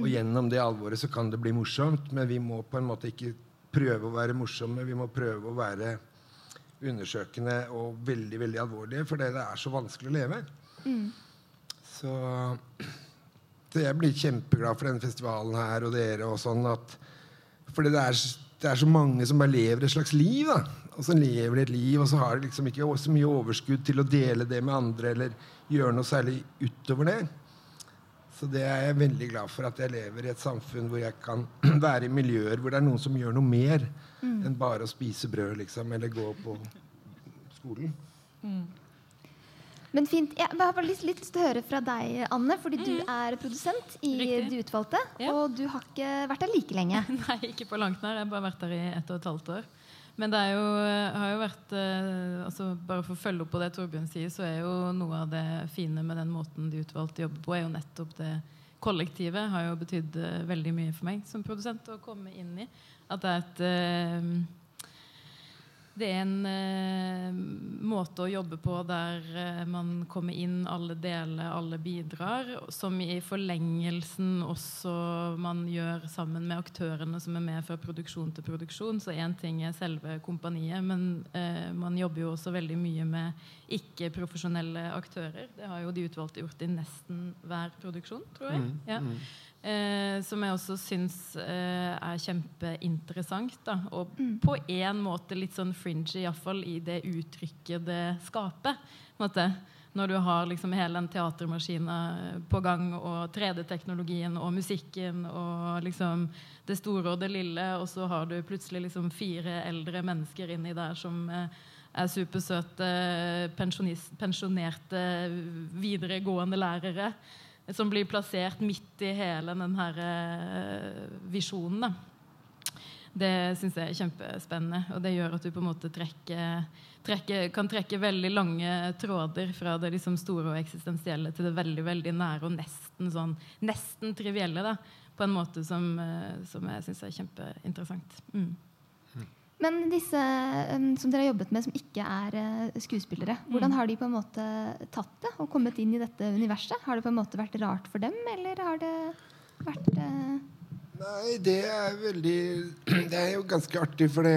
Og gjennom det alvoret så kan det bli morsomt, men vi må på en måte ikke prøve å være morsomme. Vi må prøve å være undersøkende og veldig, veldig alvorlige, fordi det er så vanskelig å leve. Så, så jeg blir kjempeglad for denne festivalen her og dere og sånn at Fordi det er, det er så mange som bare lever et slags liv, da. Og så lever de et liv, og så har de liksom ikke så mye overskudd til å dele det med andre eller gjøre noe særlig utover det. Så det er jeg veldig glad for at jeg lever i et samfunn hvor jeg kan være i miljøer hvor det er noen som gjør noe mer enn bare å spise brød, liksom, eller gå på skolen. Men fint. Jeg har bare litt, litt lyst til å høre fra deg, Anne, fordi du er produsent i Riktig. De utvalgte. Ja. Og du har ikke vært der like lenge. Nei, ikke på langt nær. Jeg har bare vært der i ett og et halvt år. Men det er jo, har jo vært eh, altså Bare for å følge opp på det Torbjørn sier, så er jo noe av det fine med den måten de utvalgte jobber på, er jo nettopp det kollektivet. Har jo betydd eh, veldig mye for meg som produsent å komme inn i. At det er et eh, det er en eh, måte å jobbe på der eh, man kommer inn, alle deler, alle bidrar. Som i forlengelsen også man gjør sammen med aktørene som er med fra produksjon til produksjon. Så én ting er selve kompaniet, men eh, man jobber jo også veldig mye med ikke-profesjonelle aktører. Det har jo de utvalgte gjort i nesten hver produksjon, tror jeg. Ja. Eh, som jeg også syns eh, er kjempeinteressant. Da. Og på en måte litt sånn fringy, iallfall i det uttrykket det skaper. Måte. Når du har liksom hele den teatermaskina på gang, og 3D-teknologien og musikken og liksom det store og det lille, og så har du plutselig liksom fire eldre mennesker inni der som eh, er supersøte pensjonerte videregående lærere som blir plassert midt i hele den her eh, visjonen. Det syns jeg er kjempespennende, og det gjør at du på en måte trekker, trekker, kan trekke veldig lange tråder fra det liksom store og eksistensielle til det veldig veldig nære og nesten sånn nesten trivielle. Da, på en måte som, eh, som jeg syns er kjempeinteressant. Mm. Men disse um, som dere har jobbet med, som ikke er uh, skuespillere, hvordan har de på en måte tatt det og kommet inn i dette universet? Har det på en måte vært rart for dem, eller har det vært uh... Nei, det er veldig Det er jo ganske artig, for det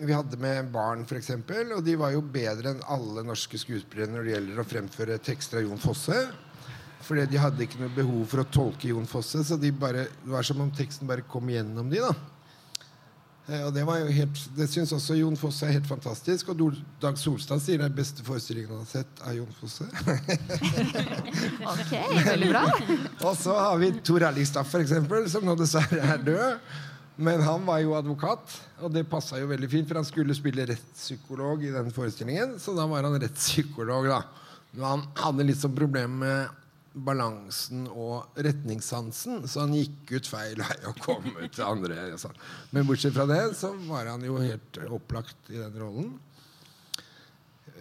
vi hadde med barn, f.eks., og de var jo bedre enn alle norske skuespillere når det gjelder å fremføre tekster av Jon Fosse. Fordi de hadde ikke noe behov for å tolke Jon Fosse, så de bare, det var som om teksten bare kom gjennom de, da. Eh, Og det var jo helt, det syns også Jon Fosse er helt fantastisk. Og Dag Solstad sier er beste forestillingen han har sett av Jon Fosse. Ok, veldig bra. Og så har vi Tor Erlingstad, for eksempel, som nå dessverre er død. Men han var jo advokat, og det passa jo veldig fint, for han skulle spille rettspsykolog i den forestillingen. Så da var han rettspsykolog, da. Men han hadde litt sånn problem med balansen og retningssansen, så han gikk ut feil vei og kom ut til andre. Men bortsett fra det, så var han jo helt opplagt i den rollen.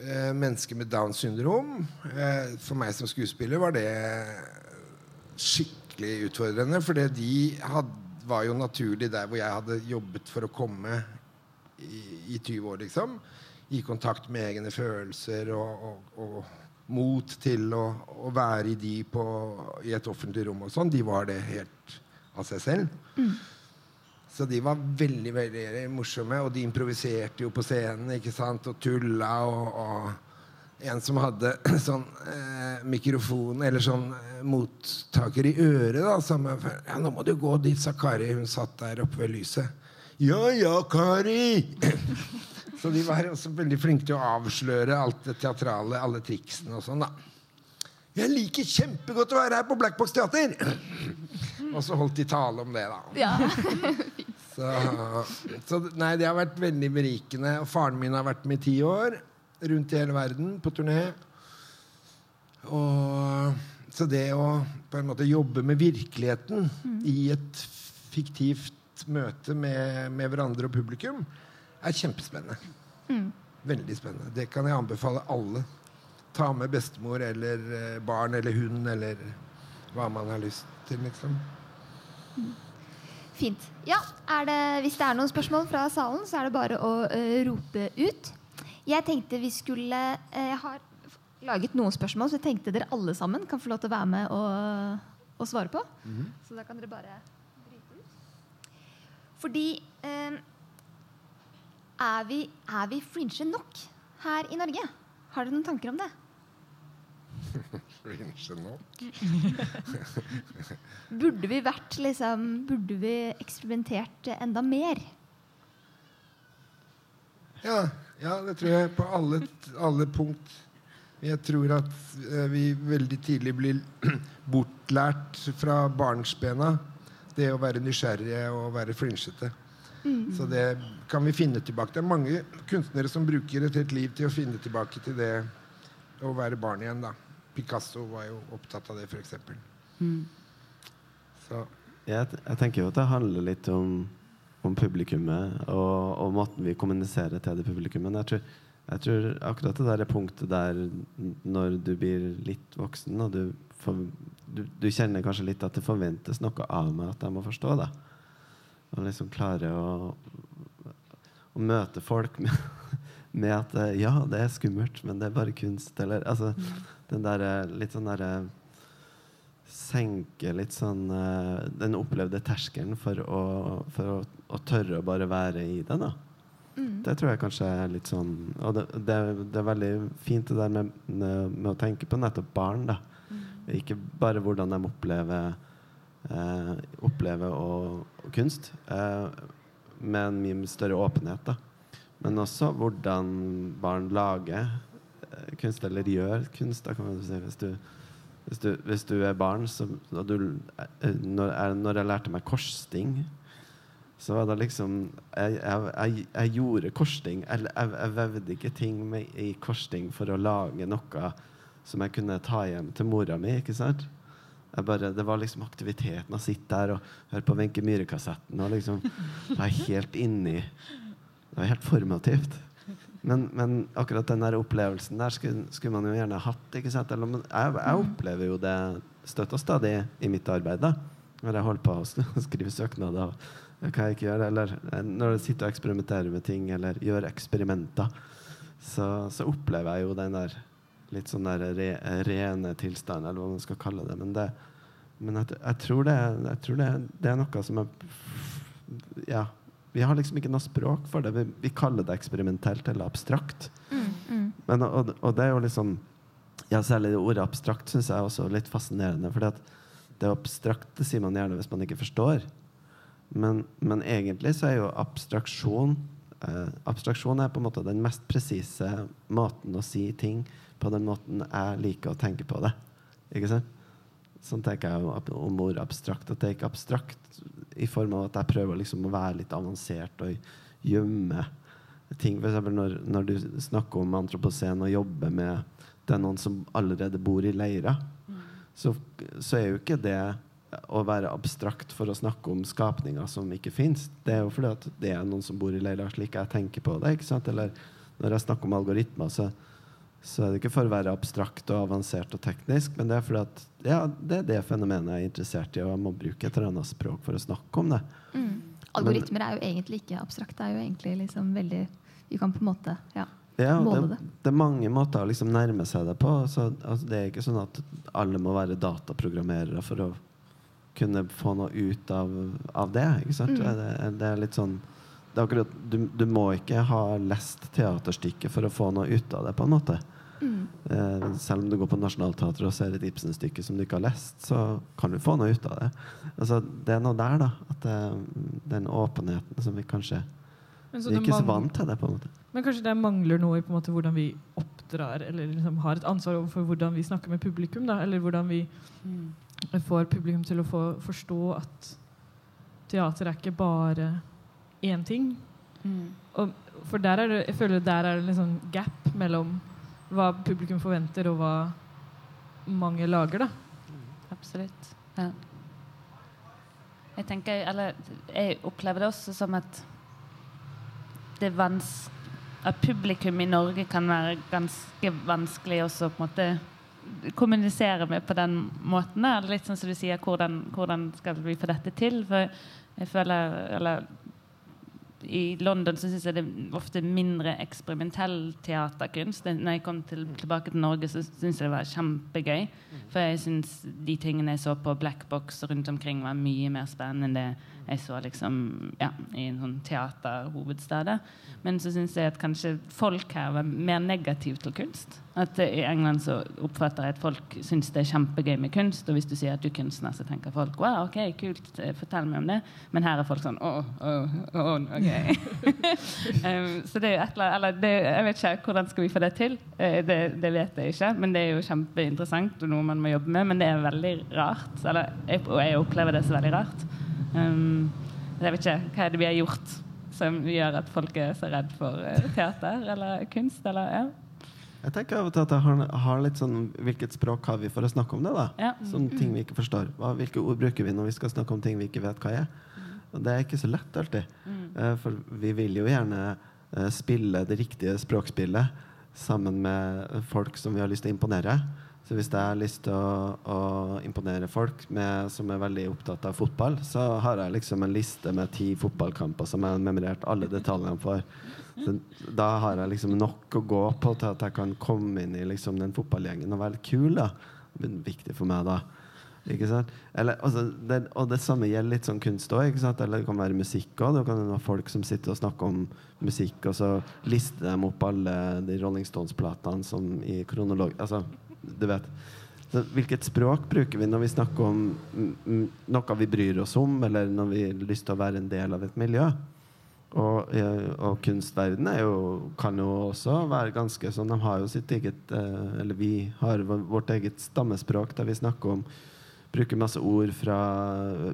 Eh, mennesker med Downs syndrom. Eh, for meg som skuespiller var det skikkelig utfordrende. For de hadde, var jo naturlig der hvor jeg hadde jobbet for å komme i, i 20 år, liksom. I kontakt med egne følelser og, og, og mot til å, å, være i de på, i et offentlig rom og sånn. De var det helt av seg selv. Mm. Så de var veldig veldig morsomme, og de improviserte jo på scenen ikke sant? og tulla. og, og en som hadde sånn eh, mikrofon eller sånn eh, mottaker i øret. da, som, ja, 'Nå må du gå dit', sa Kari. Hun satt der oppe ved lyset. 'Ja ja, Kari!' Så de var også veldig flinke til å avsløre alt det teatrale, alle triksene og sånn. da. 'Jeg liker kjempegodt å være her på Black Box Teater!' Og så holdt de tale om det, da. Ja. så, så nei, det har vært veldig berikende. Og faren min har vært med i ti år rundt i hele verden på turné. Og, så det å på en måte jobbe med virkeligheten mm. i et fiktivt møte med, med, hverandre og publikum, er kjempespennende. Mm. Veldig spennende. Det kan jeg anbefale alle. Ta med bestemor eller eh, barn eller hund eller hva man har lyst til, liksom. Mm. Fint. Ja, det, hvis det er noen spørsmål fra salen, så er det bare å uh, rope ut. Jeg tenkte vi skulle eh, Jeg har laget noen spørsmål, så jeg tenkte dere alle sammen kan få lov til å være med og, og svare på. Mm -hmm. Så da kan dere bare bryte ut. Fordi eh, er, vi, er vi fringe nok her i Norge? Har dere noen tanker om det? fringe nok? burde vi vært liksom Burde vi eksperimentert enda mer? Ja, ja, det tror jeg på alle, alle punkt. Jeg tror at eh, vi veldig tidlig blir bortlært fra barnsbena det å være nysgjerrige og være flinsete. Mm. Så det kan vi finne tilbake. Det er mange kunstnere som bruker et helt liv til å finne tilbake til det å være barn igjen. da. Picasso var jo opptatt av det, f.eks. Mm. Så. Jeg, jeg tenker jo at det handler litt om om publikummet og, og, måten vi kommuniserer til det publikummet. Jeg tror, jeg tror akkurat det der er punktet der når du blir litt voksen, og du, for, du, du, kjenner kanskje litt at det forventes noe av meg at jeg må forstå det. Og liksom klare å, å møte folk med, med, at ja, det er skummelt, men det er bare kunst. Eller altså den der litt sånn derre senke litt sånn den opplevde terskelen for, å, for å, å, tørre å bare være i det. da mm. Det tror jeg kanskje er litt sånn Og det, det, det er veldig fint det der med, med, å tenke på nettopp barn. da mm. Ikke bare hvordan de opplever uh, Opplever og, og kunst, Eh, med en mye større åpenhet. da Men også hvordan barn lager kunst, eller gjør kunst. Da kan man si hvis du hvis du, hvis du er barn så, du, eh, når, jeg, når, jeg, lærte meg korsting, så var det liksom Jeg, jeg, jeg gjorde korsting. Jeg, jeg, vevde ikke ting med, i korsting for å lage noe som jeg kunne ta hjem til mora mi. ikke sant? Bare, det var liksom aktiviteten å sitte der og høre på Wenche Myhre-kassetten. Og liksom, være helt inni Det var helt formativt. Men, men, akkurat den der opplevelsen der skulle, skulle, man jo gjerne hatt. ikke sant? Eller, jeg, jeg, opplever jo det støtt og stadig i mitt arbeid. da Når jeg holder på å skrive søknader. Hva jeg ikke gjør, eller når jeg sitter og eksperimenterer med ting eller gjør eksperimenter, så, så opplever jeg jo den der litt sånn der re, rene tilstand, eller hva man skal kalle det. Men, det, men jeg, jeg, tror, det, jeg tror det, det er noe som er Ja, vi har liksom ikke noe språk for det. Vi, vi kaller det eksperimentelt eller abstrakt. Mm, mm. Men, og, og, det er jo liksom ja, Særlig det ordet abstrakt syns jeg er også litt fascinerende. For det abstrakte sier man gjerne hvis man ikke forstår. Men, men egentlig så er jo abstraksjon eh, Abstraksjon er på en måte den mest presise måten å si ting på den måten jeg liker å tenke på det. Ikke sant? Sånn tenker jeg om ord abstrakt. At det er ikke abstrakt i form av at jeg prøver liksom å være litt avansert og gjemme ting. Eksempel når, når du snakker om antropocen og jobber med det er noen som allerede bor i leira, mm. så, så, er jo ikke det å være abstrakt for å snakke om skapninger som ikke fins. Det er jo fordi at det er noen som bor i leira, slik jeg tenker på det. ikke sant? Eller når jeg snakker om algoritmer, så så er det ikke for å være abstrakt og avansert og teknisk, men det er fordi at ja, det er det fenomenet jeg er interessert i, og jeg må bruke et eller annet språk for å snakke om det. Mm. Algoritmer er jo egentlig ikke abstrakt. Det er jo egentlig liksom veldig Vi kan på en måte ja, Ja, måle det, det. det er mange måter å liksom nærme seg det på. Så, altså, det er ikke sånn at alle må være dataprogrammerere for å kunne få noe ut av, av det. Ikke sant? Mm. Det, det er litt sånn akkurat, du, du må ikke ha lest teaterstykket for å få noe ut av det, på en måte. Mm. Eh, selv om du går på Nationaltheatret og ser et Ibsen-stykke som du ikke har lest, så kan du få noe ut av det. Altså, det er noe der, da. At det, den åpenheten som vi kanskje så Vi er ikke så vant til det, på en måte. men kanskje det mangler noe i på en måte hvordan vi oppdrar, eller liksom har et ansvar overfor hvordan vi snakker med publikum. Da, eller hvordan vi får publikum til å få forstå at teater er ikke bare én ting. Og, for der er det, jeg føler der er det en sånn gap mellom hva publikum forventer, og hva mange lager. da. Absolutt. Ja. Jeg tenker, eller jeg opplever det også som at det er vans at publikum i Norge kan være ganske vanskelig også på en måte kommunisere med på den måten. Eller Litt sånn som du sier, hvordan, hvordan skal vi få dette til? For jeg føler eller i London så syns jeg det er ofte mindre eksperimentell teaterkunst. Når jeg kom til, tilbake til Norge, så syns jeg det var kjempegøy. For jeg syns de tingene jeg så på Black Box rundt omkring, var mye mer spennende enn det jeg så liksom, ja, i en sånn teaterhovedstad. Men så syns jeg at kanskje folk her var mer negative til kunst. At I England så oppfatter jeg at folk syns det er kjempegøy med kunst. Og hvis du sier at du er kunstner, så tenker folk wow, ok, kult, fortell meg om det. Men her er folk sånn åh, åh, åh, ok. um, så det er jo et eller annet det, Jeg vet ikke hvordan skal vi få det til. Eh, det, det vet jeg ikke. Men det er jo kjempeinteressant og noe man må jobbe med. Men det er veldig rart. Eller, jeg, og jeg opplever det så veldig rart. Um, jeg vet ikke hva er det vi har gjort som gjør at folk er så redd for eh, teater eller kunst. Eller, ja. Jeg tenker av og til at jeg har, har litt sånn Hvilket språk har vi for å snakke om det? da? Ja. Sånn ting vi ikke forstår. Hva, hvilke ord bruker vi når vi skal snakke om ting vi ikke vet hva er? Og det er ikke så lett alltid. Mm. for vi vil jo gjerne eh, spille det riktige språkspillet sammen med folk som vi har lyst til å imponere. Så hvis jeg har lyst til å, å imponere folk med, som er veldig opptatt av fotball, så har jeg liksom en liste med ti fotballkamper som jeg har memorert alle detaljene for. Så da har jeg liksom nok å gå på til at jeg kan komme inn i liksom den fotballgjengen og være kul. da Det blir viktig for meg da. Ikke sant? Eller, altså, det, og det samme gjelder litt sånn kunst òg. Eller det kan være musikk òg. Det kan være folk som sitter og snakker om musikk, og så lister de opp alle de Rolling Stones-platene som i kronolog... Altså, du vet. Så hvilket språk bruker vi når vi snakker om noe vi bryr oss om, eller når vi har lyst til å være en del av et miljø? Og, og kunstverden er jo, kan jo også være ganske sånn De har jo sitt eget eh, Eller vi har vårt eget stammespråk der vi snakker om Bruker masse ord fra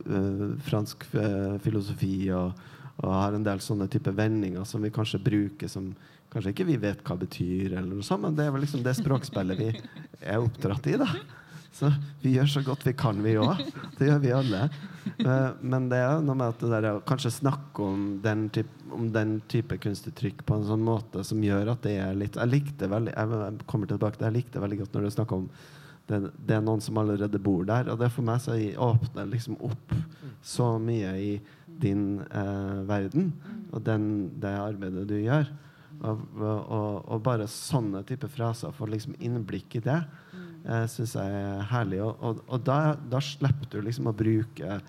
uh, fransk eh, filosofi og, og har en del sånne type vendinger som vi kanskje bruker som kanskje ikke vi vet hva det betyr, sånt, men det er vel liksom det språkspillet vi er oppdratt i. da så vi gjør så godt vi kan, vi òg. Det gjør vi alle. Eh, Men det er noe med at det der, kanskje snakke om den, type, om den type kunstuttrykk på en sånn måte som gjør at det er litt Jeg likte veldig Jeg kommer tilbake jeg likte veldig godt når du snakker om det, det er noen som allerede bor der. Og det for meg så åpner liksom opp så mye i din eh, verden og den, det arbeidet du gjør. Og, og, og bare sånne type fraser får liksom innblikk i det eh, syns jeg er herlig. Og, og, da, da slipper du liksom å bruke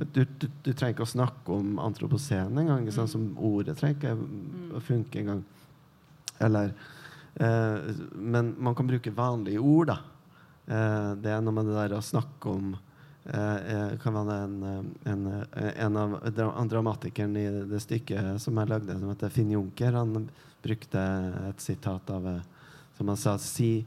du, du, du trenger ikke å snakke om antropocene engang. mm. sånn Som ordet trenger ikke å funke engang. Eller eh, Men man kan bruke vanlige ord, da. Eh, det er noe med det der å snakke om eh, eh, kan være en, eh, en, eh, en av dramatikeren i det stykket som jeg lagde, som heter Finn Junker, han brukte et sitat av eh, Som han sa si,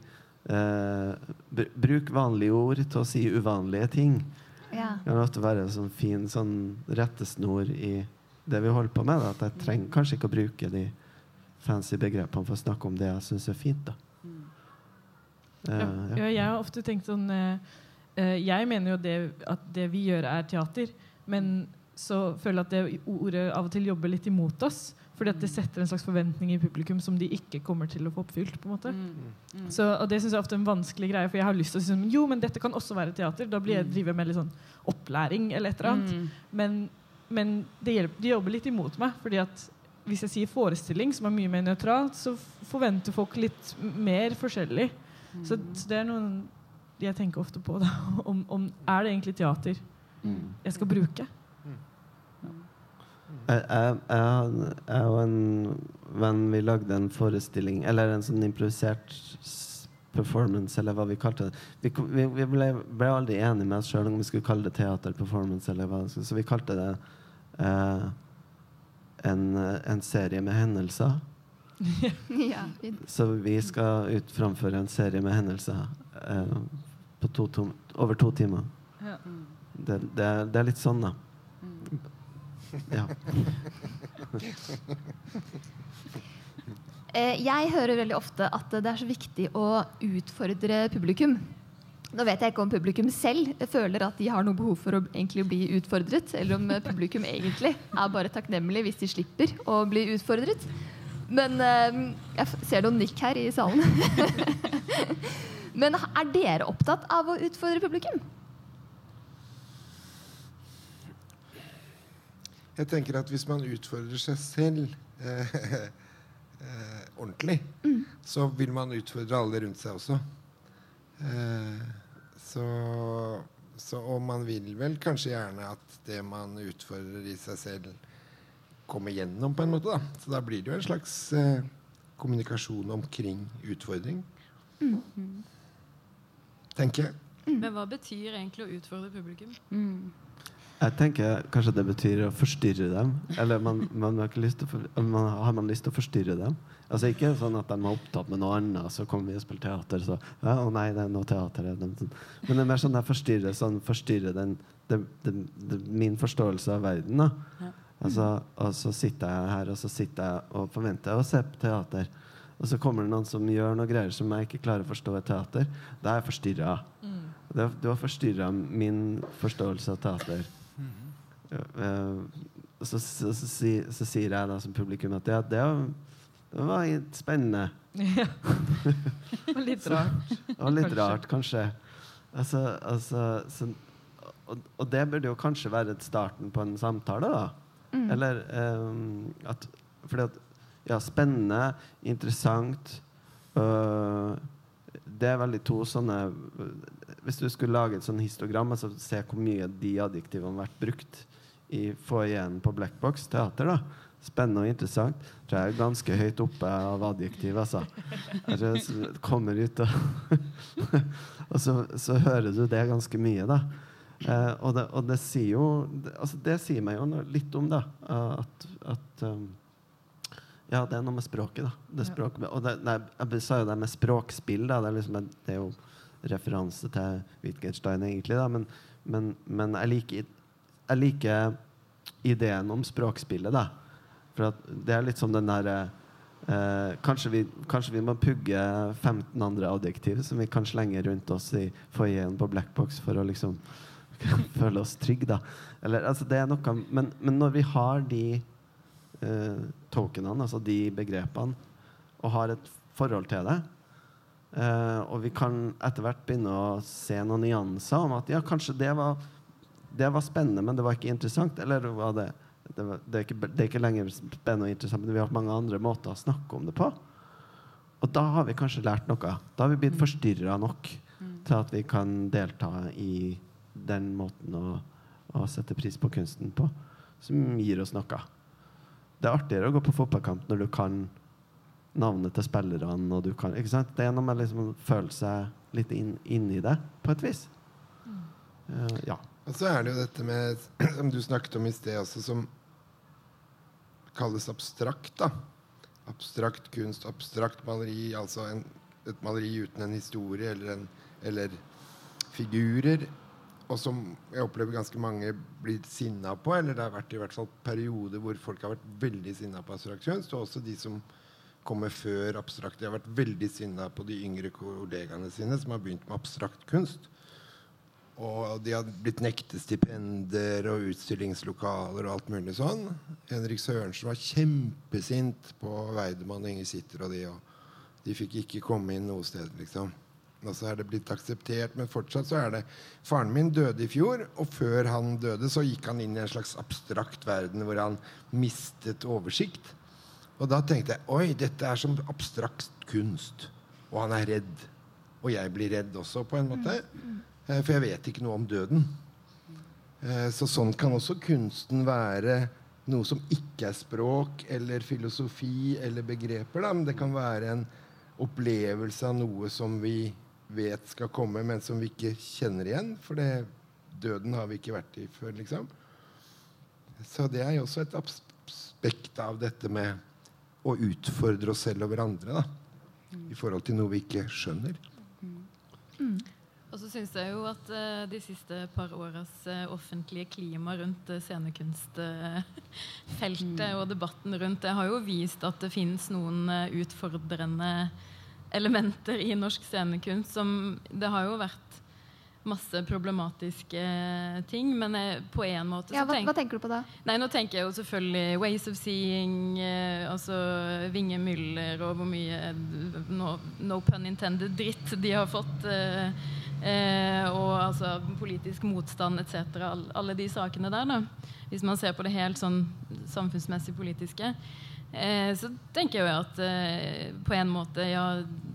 eh, Bruk vanlige ord til å si uvanlige ting. Ja. Det kan ofte være en sånn fin sånn rettesnor i det vi holder på med. Da. At jeg trenger kanskje ikke å bruke de fancy begrepene for å snakke om det jeg syns er fint. Da. Eh, Ja, ja. ja, jeg har ofte tenkt sånn eh, eh, Jeg mener jo det, at det vi gjør, er teater. Men så føler jeg at det ordet av og til jobber litt imot oss. Fordi at det setter en slags forventning i publikum som de ikke kommer til å få oppfylt. på en måte. Så, og Det synes jeg er ofte en vanskelig greie, for jeg har lyst til å si sånn, jo, men dette kan også være teater. Da blir jeg driver med litt sånn opplæring eller et eller annet. Mm. Men men det hjelper, de jobber litt imot meg. fordi at hvis jeg sier forestilling, som er mye mer nøytralt, så forventer folk litt mer forskjellig. Så, så det er noe jeg tenker ofte på. Da. Om, om er det egentlig teater jeg skal bruke? Jeg, jeg, jeg, og en venn vi lagde en forestilling, eller en sånn improvisert performance, eller hva vi kalte det. Vi, vi, vi ble, ble aldri enige med oss sjøl om vi skulle kalle det teaterperformance, eller hva, så så vi kalte det eh, en, en serie med hendelser. ja. Så vi skal ut framføre en serie med hendelser eh, på to, tom, over to timer. Ja. Det, det, er- det er litt sånn, da. Ja. Eh, Jeg hører veldig ofte at det er så viktig å utfordre publikum. Nå vet jeg ikke om publikum selv føler at de har noe behov for å egentlig bli utfordret, eller om eh, publikum egentlig er bare takknemlig hvis de slipper å bli utfordret. Men eh, jeg ser noen nikk her i salen. Men er dere opptatt av å utfordre publikum? Jeg tenker at hvis man utfordrer seg selv eh, eh, ordentlig, så vil man utfordre alle rundt seg også. Eh, så, så Og man vil vel kanskje gjerne at det man utfordrer i seg selv, kommer gjennom, på en måte. da. Så da blir det jo en slags eh, kommunikasjon omkring utfordring. Tenker jeg. Men hva betyr egentlig å utfordre publikum? Jeg tenker kanskje det betyr å forstyrre dem. Eller man, man har, ikke lyst til å for, man, har man lyst til å forstyrre dem? Altså Ikke sånn at de er opptatt med noe annet, så kommer vi og spiller teater, så ja, å nei, det er noe teater. det. Men det er mer sånn jeg forstyrrer sånn, forstyrrer den, det, det, det, min forståelse av verden. da altså, Og så sitter jeg her og så sitter jeg og forventer å se på teater. Og så kommer det noen som gjør noe greier som jeg ikke klarer å forstå i teater. Da er jeg forstyrra. Det- det har forstyrra min forståelse av teater. Eh, så, så, så, si- så sier jeg da som publikum at ja, det, var- det var spennende. Ja. Og var Litt rart. og litt Kanskje. rart, kanskje. Altså, altså, så, og, og det burde jo kanskje være starten på en samtale, da. Eller um, at Fordi at Ja, spennende, interessant uh, Det er veldig to sånne Hvis du skulle lage et sånn histogram, altså se hvor mye de adjektivene har vært brukt i foajeen på Blackbox teater, da. Spennende og interessant. Tror jeg er ganske høyt oppe av adjektiv, altså. Jeg kommer ut og Og så, så hører du det ganske mye, da. Eh, og, det, og det sier jo det, altså det sier meg jo litt om, da. at, at um, Ja, det er noe med språket, da. Det språk, og det, det, jeg sa jo det med språkspill, da. Det er, liksom, det er jo referanse til Wittgenstein, egentlig, da. Men, men, men jeg, liker, jeg liker ideen om språkspillet, da. For at det er litt som den derre Eh, kanskje, vi, kanskje vi må pugge 15 andre adjektiv som vi kan slenge rundt oss i foajeen på Blackbox for å liksom føle oss trygge, da. Eller, altså, det er noe, men, men når vi har de eh, tokenene, altså de begrepene, og har et forhold til det, eh, og vi kan etter hvert begynne å se noen nyanser om at ja, kanskje det var, det var spennende, men det var ikke interessant, eller var det det, var, det, er ikke, det er ikke lenger spennende og interessant, men vi har mange andre måter å snakke om det på. Og da har vi kanskje lært noe. Da har vi blitt forstyrra nok til at vi kan delta i den måten å, å sette pris på kunsten på, som gir oss noe. Det er artigere å gå på fotballkamp når du kan navnet til spillerne. Og du kan, ikke sant? Det er noe med liksom å føle seg litt inn, inni det, på et vis. Uh, ja. Og så er det jo dette med, som du snakket om i sted også, som kalles abstrakt. da. Abstrakt kunst, abstrakt maleri, altså en, et maleri uten en historie eller, en, eller figurer. Og som jeg opplever ganske mange blir sinna på. Eller det har vært i hvert fall perioder hvor folk har vært veldig sinna på abstrakt kunst. Og også de som kommer før abstrakt. De har vært veldig sinna på de yngre kollegaene sine som har begynt med abstrakt kunst. Og de har blitt nektet stipender og utstillingslokaler og alt mulig sånn. Henrik Sørensen var kjempesint på Weidemann og Inger Sitter og de, og de fikk ikke komme inn noe sted, liksom. Og så er det blitt akseptert, men fortsatt så er det Faren min døde i fjor, og før han døde, så gikk han inn i en slags abstrakt verden hvor han mistet oversikt. Og da tenkte jeg oi, dette er som abstrakt kunst. Og han er redd. Og jeg blir redd også, på en måte. Eh, For jeg vet ikke noe om døden. Eh, Så sånn kan også kunsten være noe som ikke er språk eller filosofi eller begreper. Da. Men det kan være en opplevelse av noe som vi vet skal komme, men som vi ikke kjenner igjen. For det, døden har vi ikke vært i før, liksom. Så det er jo også et aspekt av dette med å utfordre oss selv og hverandre. Da. I forhold til noe vi ikke skjønner. Og så syns jeg jo at uh, de siste par åras uh, offentlige klima rundt uh, scenekunstfeltet og debatten rundt det har jo vist at det finnes noen utfordrende elementer i norsk scenekunst som Det har jo vært masse problematiske eh, ting, men jeg, på en måte Ja, hva, tenk- hva tenker du på da? Nei, nå tenker jeg jo selvfølgelig Ways of Seeing, eh, altså Vinge Müller og hvor mye eh, no, no pun intended dritt de har fått. Eh, eh, og altså politisk motstand etc. All, alle de sakene der, da. Hvis man ser på det helt sånn samfunnsmessig politiske. Eh, så tenker jeg jo at eh, på en måte, ja,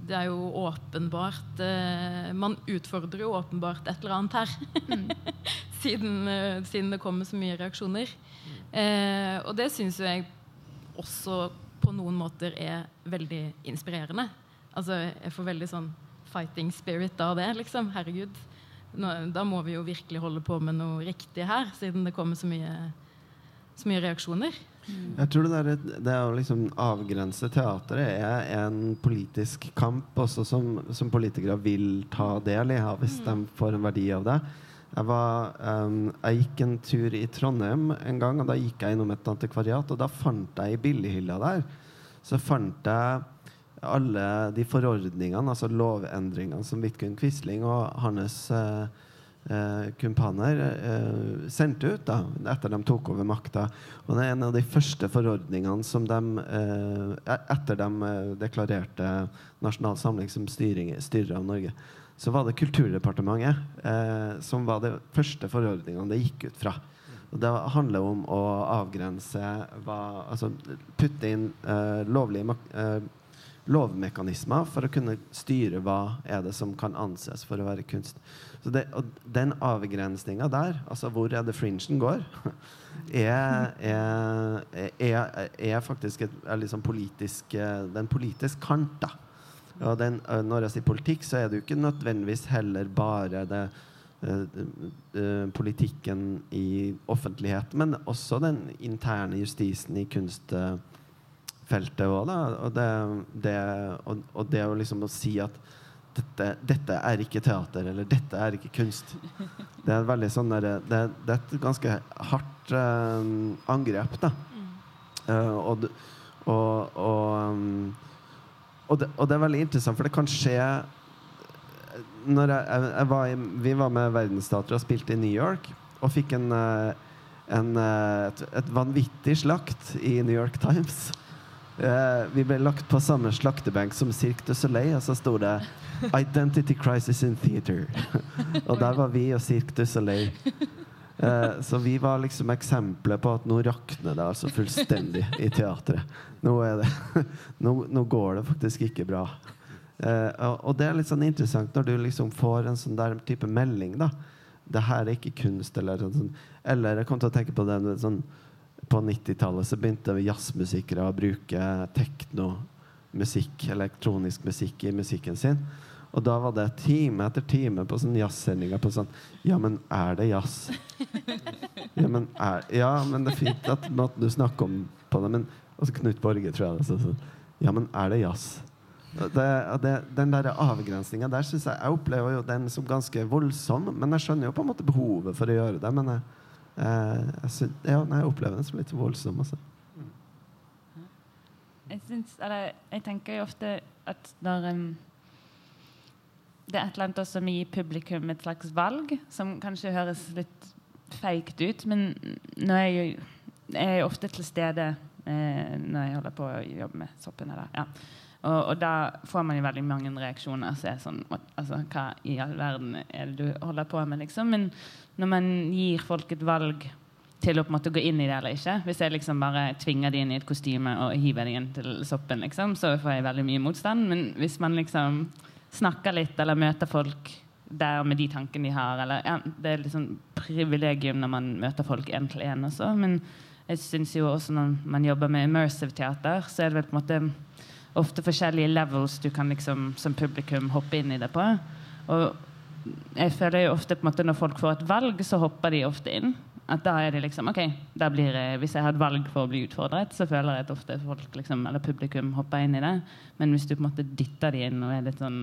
det er jo åpenbart eh, Man utfordrer jo åpenbart et eller annet her. siden, eh, siden det kommer så mye reaksjoner. Eh, og det syns jo jeg også på noen måter er veldig inspirerende. Altså, jeg får veldig sånn fighting spirit av det, liksom. Herregud. Nå, da må vi jo virkelig holde på med noe riktig her, siden det kommer så mye, så mye reaksjoner. Jeg tror det, der, er- det å liksom avgrense teateret er en politisk kamp også som, som politikere vil ta del i, hvis de får en verdi av det. Jeg, var, um, jeg gikk en tur i Trondheim en gang, og da gikk jeg innom et antikvariat. Og da fant jeg i billighylla der så fant jeg alle de forordningene, altså lovendringene som Vidkun Quisling og hans eh, eh, kumpaner eh, sendte ut da, etter de tok over makta. Og det er en av de første forordningene som de eh, e- Etter de eh, deklarerte Nasjonal Samling som styring, styrer av Norge, så var det Kulturdepartementet eh, som var de første forordningene det gikk ut fra. Og det handler om å avgrense hva Altså putte inn eh, lovlige makt lovmekanismer for å kunne styre hva er det som kan anses for å være kunst. Det, og den avgrensninga der, altså hvor er det fringen går, er, er, er, er faktisk et, liksom politisk den Det er politisk kant, da. Og den, eh, når jeg sier politikk, så er det jo ikke nødvendigvis heller bare det eh, eh, politikken i offentlighet, men også den interne justisen i kunstfeltet òg. Og det, det, og, og det å liksom å si at dette, dette er ikke teater, eller dette er ikke kunst. Det er veldig sånn der, det, det er et ganske hardt eh, angrep, da. Eh, og, og, og, um, og, det, og det er veldig interessant, for det kan skje når jeg, jeg, jeg var i, Vi var med Verdensteatret og spilte i New York, og fikk en, eh, en, eh, et, et vanvittig slakt i New York Times. Eh, vi ble lagt på samme slaktebenk som Cirque du Soleil, og så sto det 'Identity Crisis in Theater'. og der var vi og Cirque du Soleil. Eh, så vi var liksom eksempler på at nå rakner det altså fullstendig i teatret. Nå, det, nå, nå går det faktisk ikke bra. Eh, og, og det er litt sånn interessant når du liksom får en sånn der type melding. da Det her er ikke kunst. Eller, sånn, eller jeg kom til å tenke på det sånn, På 90-tallet så begynte jazzmusikere å bruke teknomusikk, elektronisk musikk, i musikken sin. Og da var det time etter time på sånn jazzsendinger på sånn Ja, men er det jazz? Ja, men, er, ja, men det er fint at måten du snakker om på det, men Altså Knut Borge, tror jeg er. sånn, Ja, men er det jazz? Det, det, den der avgrensninga der syns jeg Jeg opplever jo den som ganske voldsom, men jeg skjønner jo på en måte behovet for å gjøre det. Men jeg, jeg, synes, ja, nei, jeg opplever den som litt voldsom. Altså. Jeg, synes, eller, jeg tenker jo ofte at når um, Det er et eller annet som gir publikum et slags valg, som kanskje høres litt feigt ut, men nå er jeg jeg er ofte til stede eh, når jeg holder på å jobbe med soppene. Ja. Og, og da får man jo veldig mange reaksjoner. Så er sånn, altså, Hva i all verden er det du holder på med? liksom? Men når man gir folk et valg til å på en måte gå inn i det eller ikke Hvis jeg liksom bare tvinger de inn i et kostyme og hiver de inn til soppen, liksom, så får jeg veldig mye motstand. Men hvis man liksom snakker litt eller møter folk der med de tankene de har eller, ja, Det er liksom privilegium når man møter folk én til én også. Men jeg syns jo også når man jobber med immersive teater, så er det vel på en måte ofte forskjellige levels du kan liksom som publikum hoppe inn i det på. Og jeg føler jo ofte på en måte når folk får et valg, så hopper de ofte inn. At da er det liksom ok, blir jeg, Hvis jeg har et valg for å bli utfordret, så føler jeg at ofte folk liksom, eller publikum hopper inn i det. Men hvis du på en måte dytter de inn og er litt sånn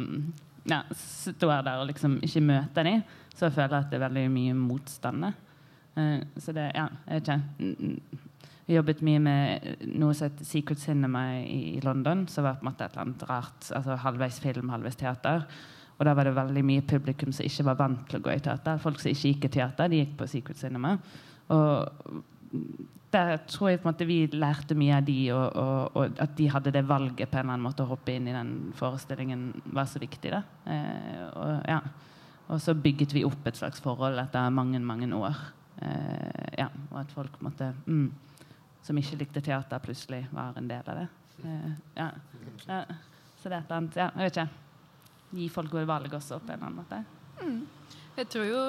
ja, står der og liksom ikke møter de, så føler jeg at det er veldig mye motstand. Uh, så det Ja, jeg vet ikke. Vi jobbet mye med noe som het Secret Cinema i, London, som var på en måte et eller annet rart. altså Halvveis film, halvveis teater. Og da var det veldig mye publikum som ikke var vant til å gå i teater. Folk som ikke gikk i teater, de gikk på Secret Cinema. Og der tror jeg på en måte vi lærte mye av de, og, og, og, at de hadde det valget på en eller annen måte å hoppe inn i den forestillingen, var så viktig. da. Eh, og, ja. og så bygget vi opp et slags forhold etter mange, mange år. Eh, ja, og at folk måtte mm, som ikke likte teater, plutselig var en del av det. Eh, ja. Ja. Så det er et eller annet ja, Jeg vet ikke. Gi folk gode valg også på en eller annen måte. Mm. Jeg tror jo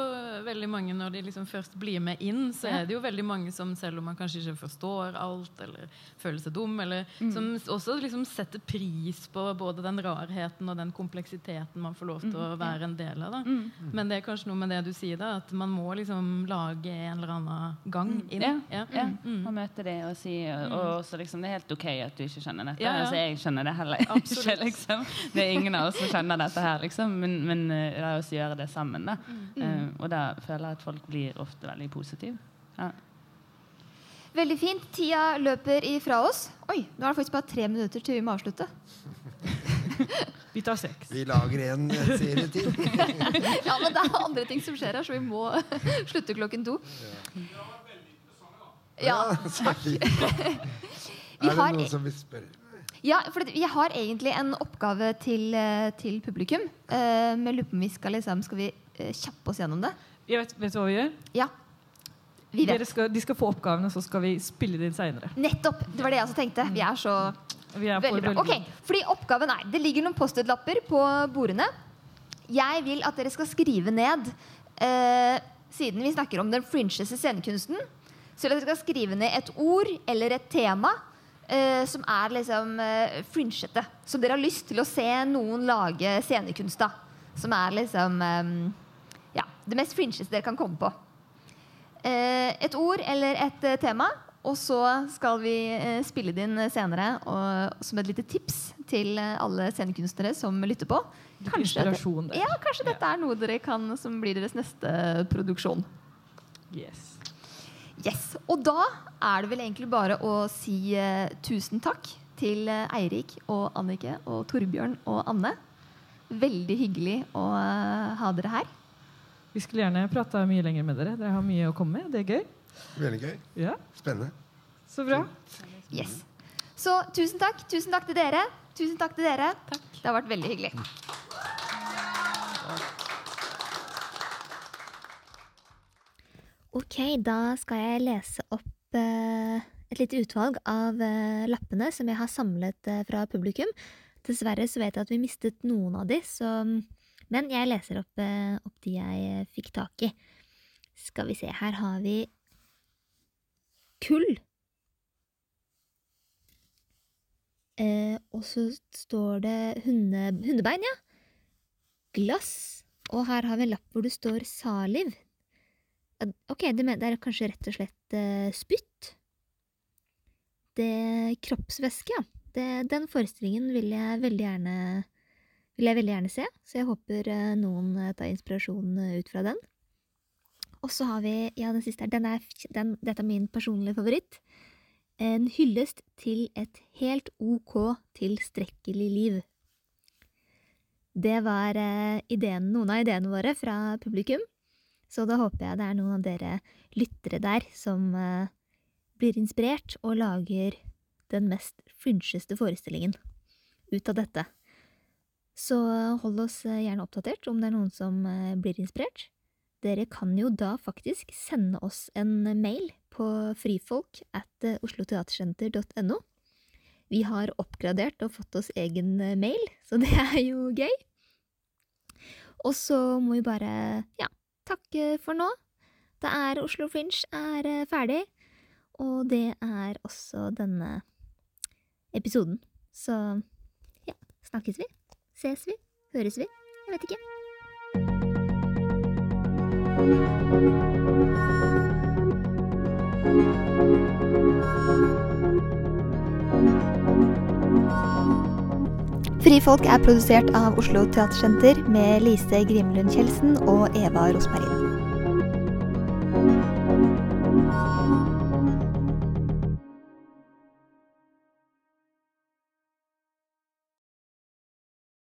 veldig mange Når de liksom først blir med inn, så er det jo veldig mange som selv om man kanskje ikke forstår alt, eller føler seg dum, eller mm. som også liksom setter pris på både den rarheten og den kompleksiteten man får lov til å mm. være en del av. Mm. Men det er kanskje noe med det du sier, da, at man må liksom lage en eller annen gang mm. inn. Ja, ja. ja. og møte det og si og også liksom, Det er helt OK at du ikke skjønner dette. Ja, altså, jeg skjønner det heller ikke. Liksom. Det er ingen av oss som skjønner dette her, liksom. men, men uh, la oss gjøre det sammen. da Uh, og da føler jeg at folk blir ofte veldig positive. Ja. Veldig fint. Tida løper ifra oss. Oi, nå er det faktisk bare tre minutter til vi må avslutte. vi tar seks. Vi lager en serie til. ja, men det er andre ting som skjer her, så vi må slutte klokken to. Ja, takk. er det noen som vil spørre? Ja, for vi har egentlig en oppgave til, eh, til publikum. Uh, men lurer på om vi skal liksom Skal vi Eh, kjappe oss gjennom det. Jeg vet, vet, du hva vi gjør? Ja. Vi vet. Skal, de skal få oppgavene, så skal vi spille det inn seinere. Nettopp! Det var det jeg også tenkte. Vi er så vi er veldig bra. Ok, fordi oppgaven er Det ligger noen Post-It-lapper på bordene. Jeg vil at dere skal skrive ned eh, Siden vi snakker om den fringeste scenekunsten, så vil jeg at dere skal skrive ned et ord eller et tema eh, som er liksom eh, fringete. Som dere har lyst til å se noen lage scenekunst av. Som er liksom ja, det mest fringeste dere kan komme på. Uh, et ord eller et uh, tema, og så skal vi uh, spille det inn senere og, som et lite tips til alle scenekunstnere som lytter på. Kanskje, det, ja, kanskje ja. dette er noe dere kan som blir deres neste produksjon. Yes. yes. Og da er det vel egentlig bare å si tusen takk til Eirik og Annike og Torbjørn og Anne Veldig hyggelig å uh, ha dere her. Vi skulle gjerne prata mye lenger med dere. Dere har mye å komme med. Det er gøy. Veldig gøy. Ja. Spennende. Så bra. Yes. Så tusen takk. Tusen takk til dere. Tusen takk til dere. Takk. Det har vært veldig hyggelig. Ok, da skal jeg lese opp eh, et lite utvalg av eh, lappene som jeg har samlet eh, fra publikum. Dessverre så vet jeg at vi mistet noen av de, så Men jeg leser opp, eh, opp de jeg eh, fikk tak i. Skal vi se, her har vi kull. Eh, og så står det hunde, hundebein, ja. Glass. Og her har vi en lapp hvor det står saliv. Ok, det, er kanskje rett og slett eh, spytt. Det kroppsvæske, ja det, den forestillingen vil jeg veldig gjerne vil jeg veldig gjerne se, så jeg håper eh, noen eh, tar inspirasjon eh, ut fra den. Og så har vi, ja, den siste her, den er, den, dette er min personlige favoritt. En hyllest til et helt ok tilstrekkelig liv. Det var ideen, noen av ideene våre fra publikum, så da håper jeg det er noen av dere lyttere der som blir inspirert og lager den mest fringeste forestillingen. ut av dette. Så hold oss eh, gjerne oppdatert om det er noen som eh, blir inspirert. Dere kan jo da faktisk sende oss en mail på frifolk at eh, osloteatersenter.no. Vi har oppgradert og fått oss egen mail, så det er jo gøy. Og så må vi bare, ja, takke for nå. Det er Oslo Fringe er ferdig, og det er også denne episoden. Så ja, snakkes vi? Ses vi? Høres vi? Jeg vet ikke. Frifolk er produsert av Oslo Teatersenter med Lise Grimlund Kjeldsen og Eva Rosmarin.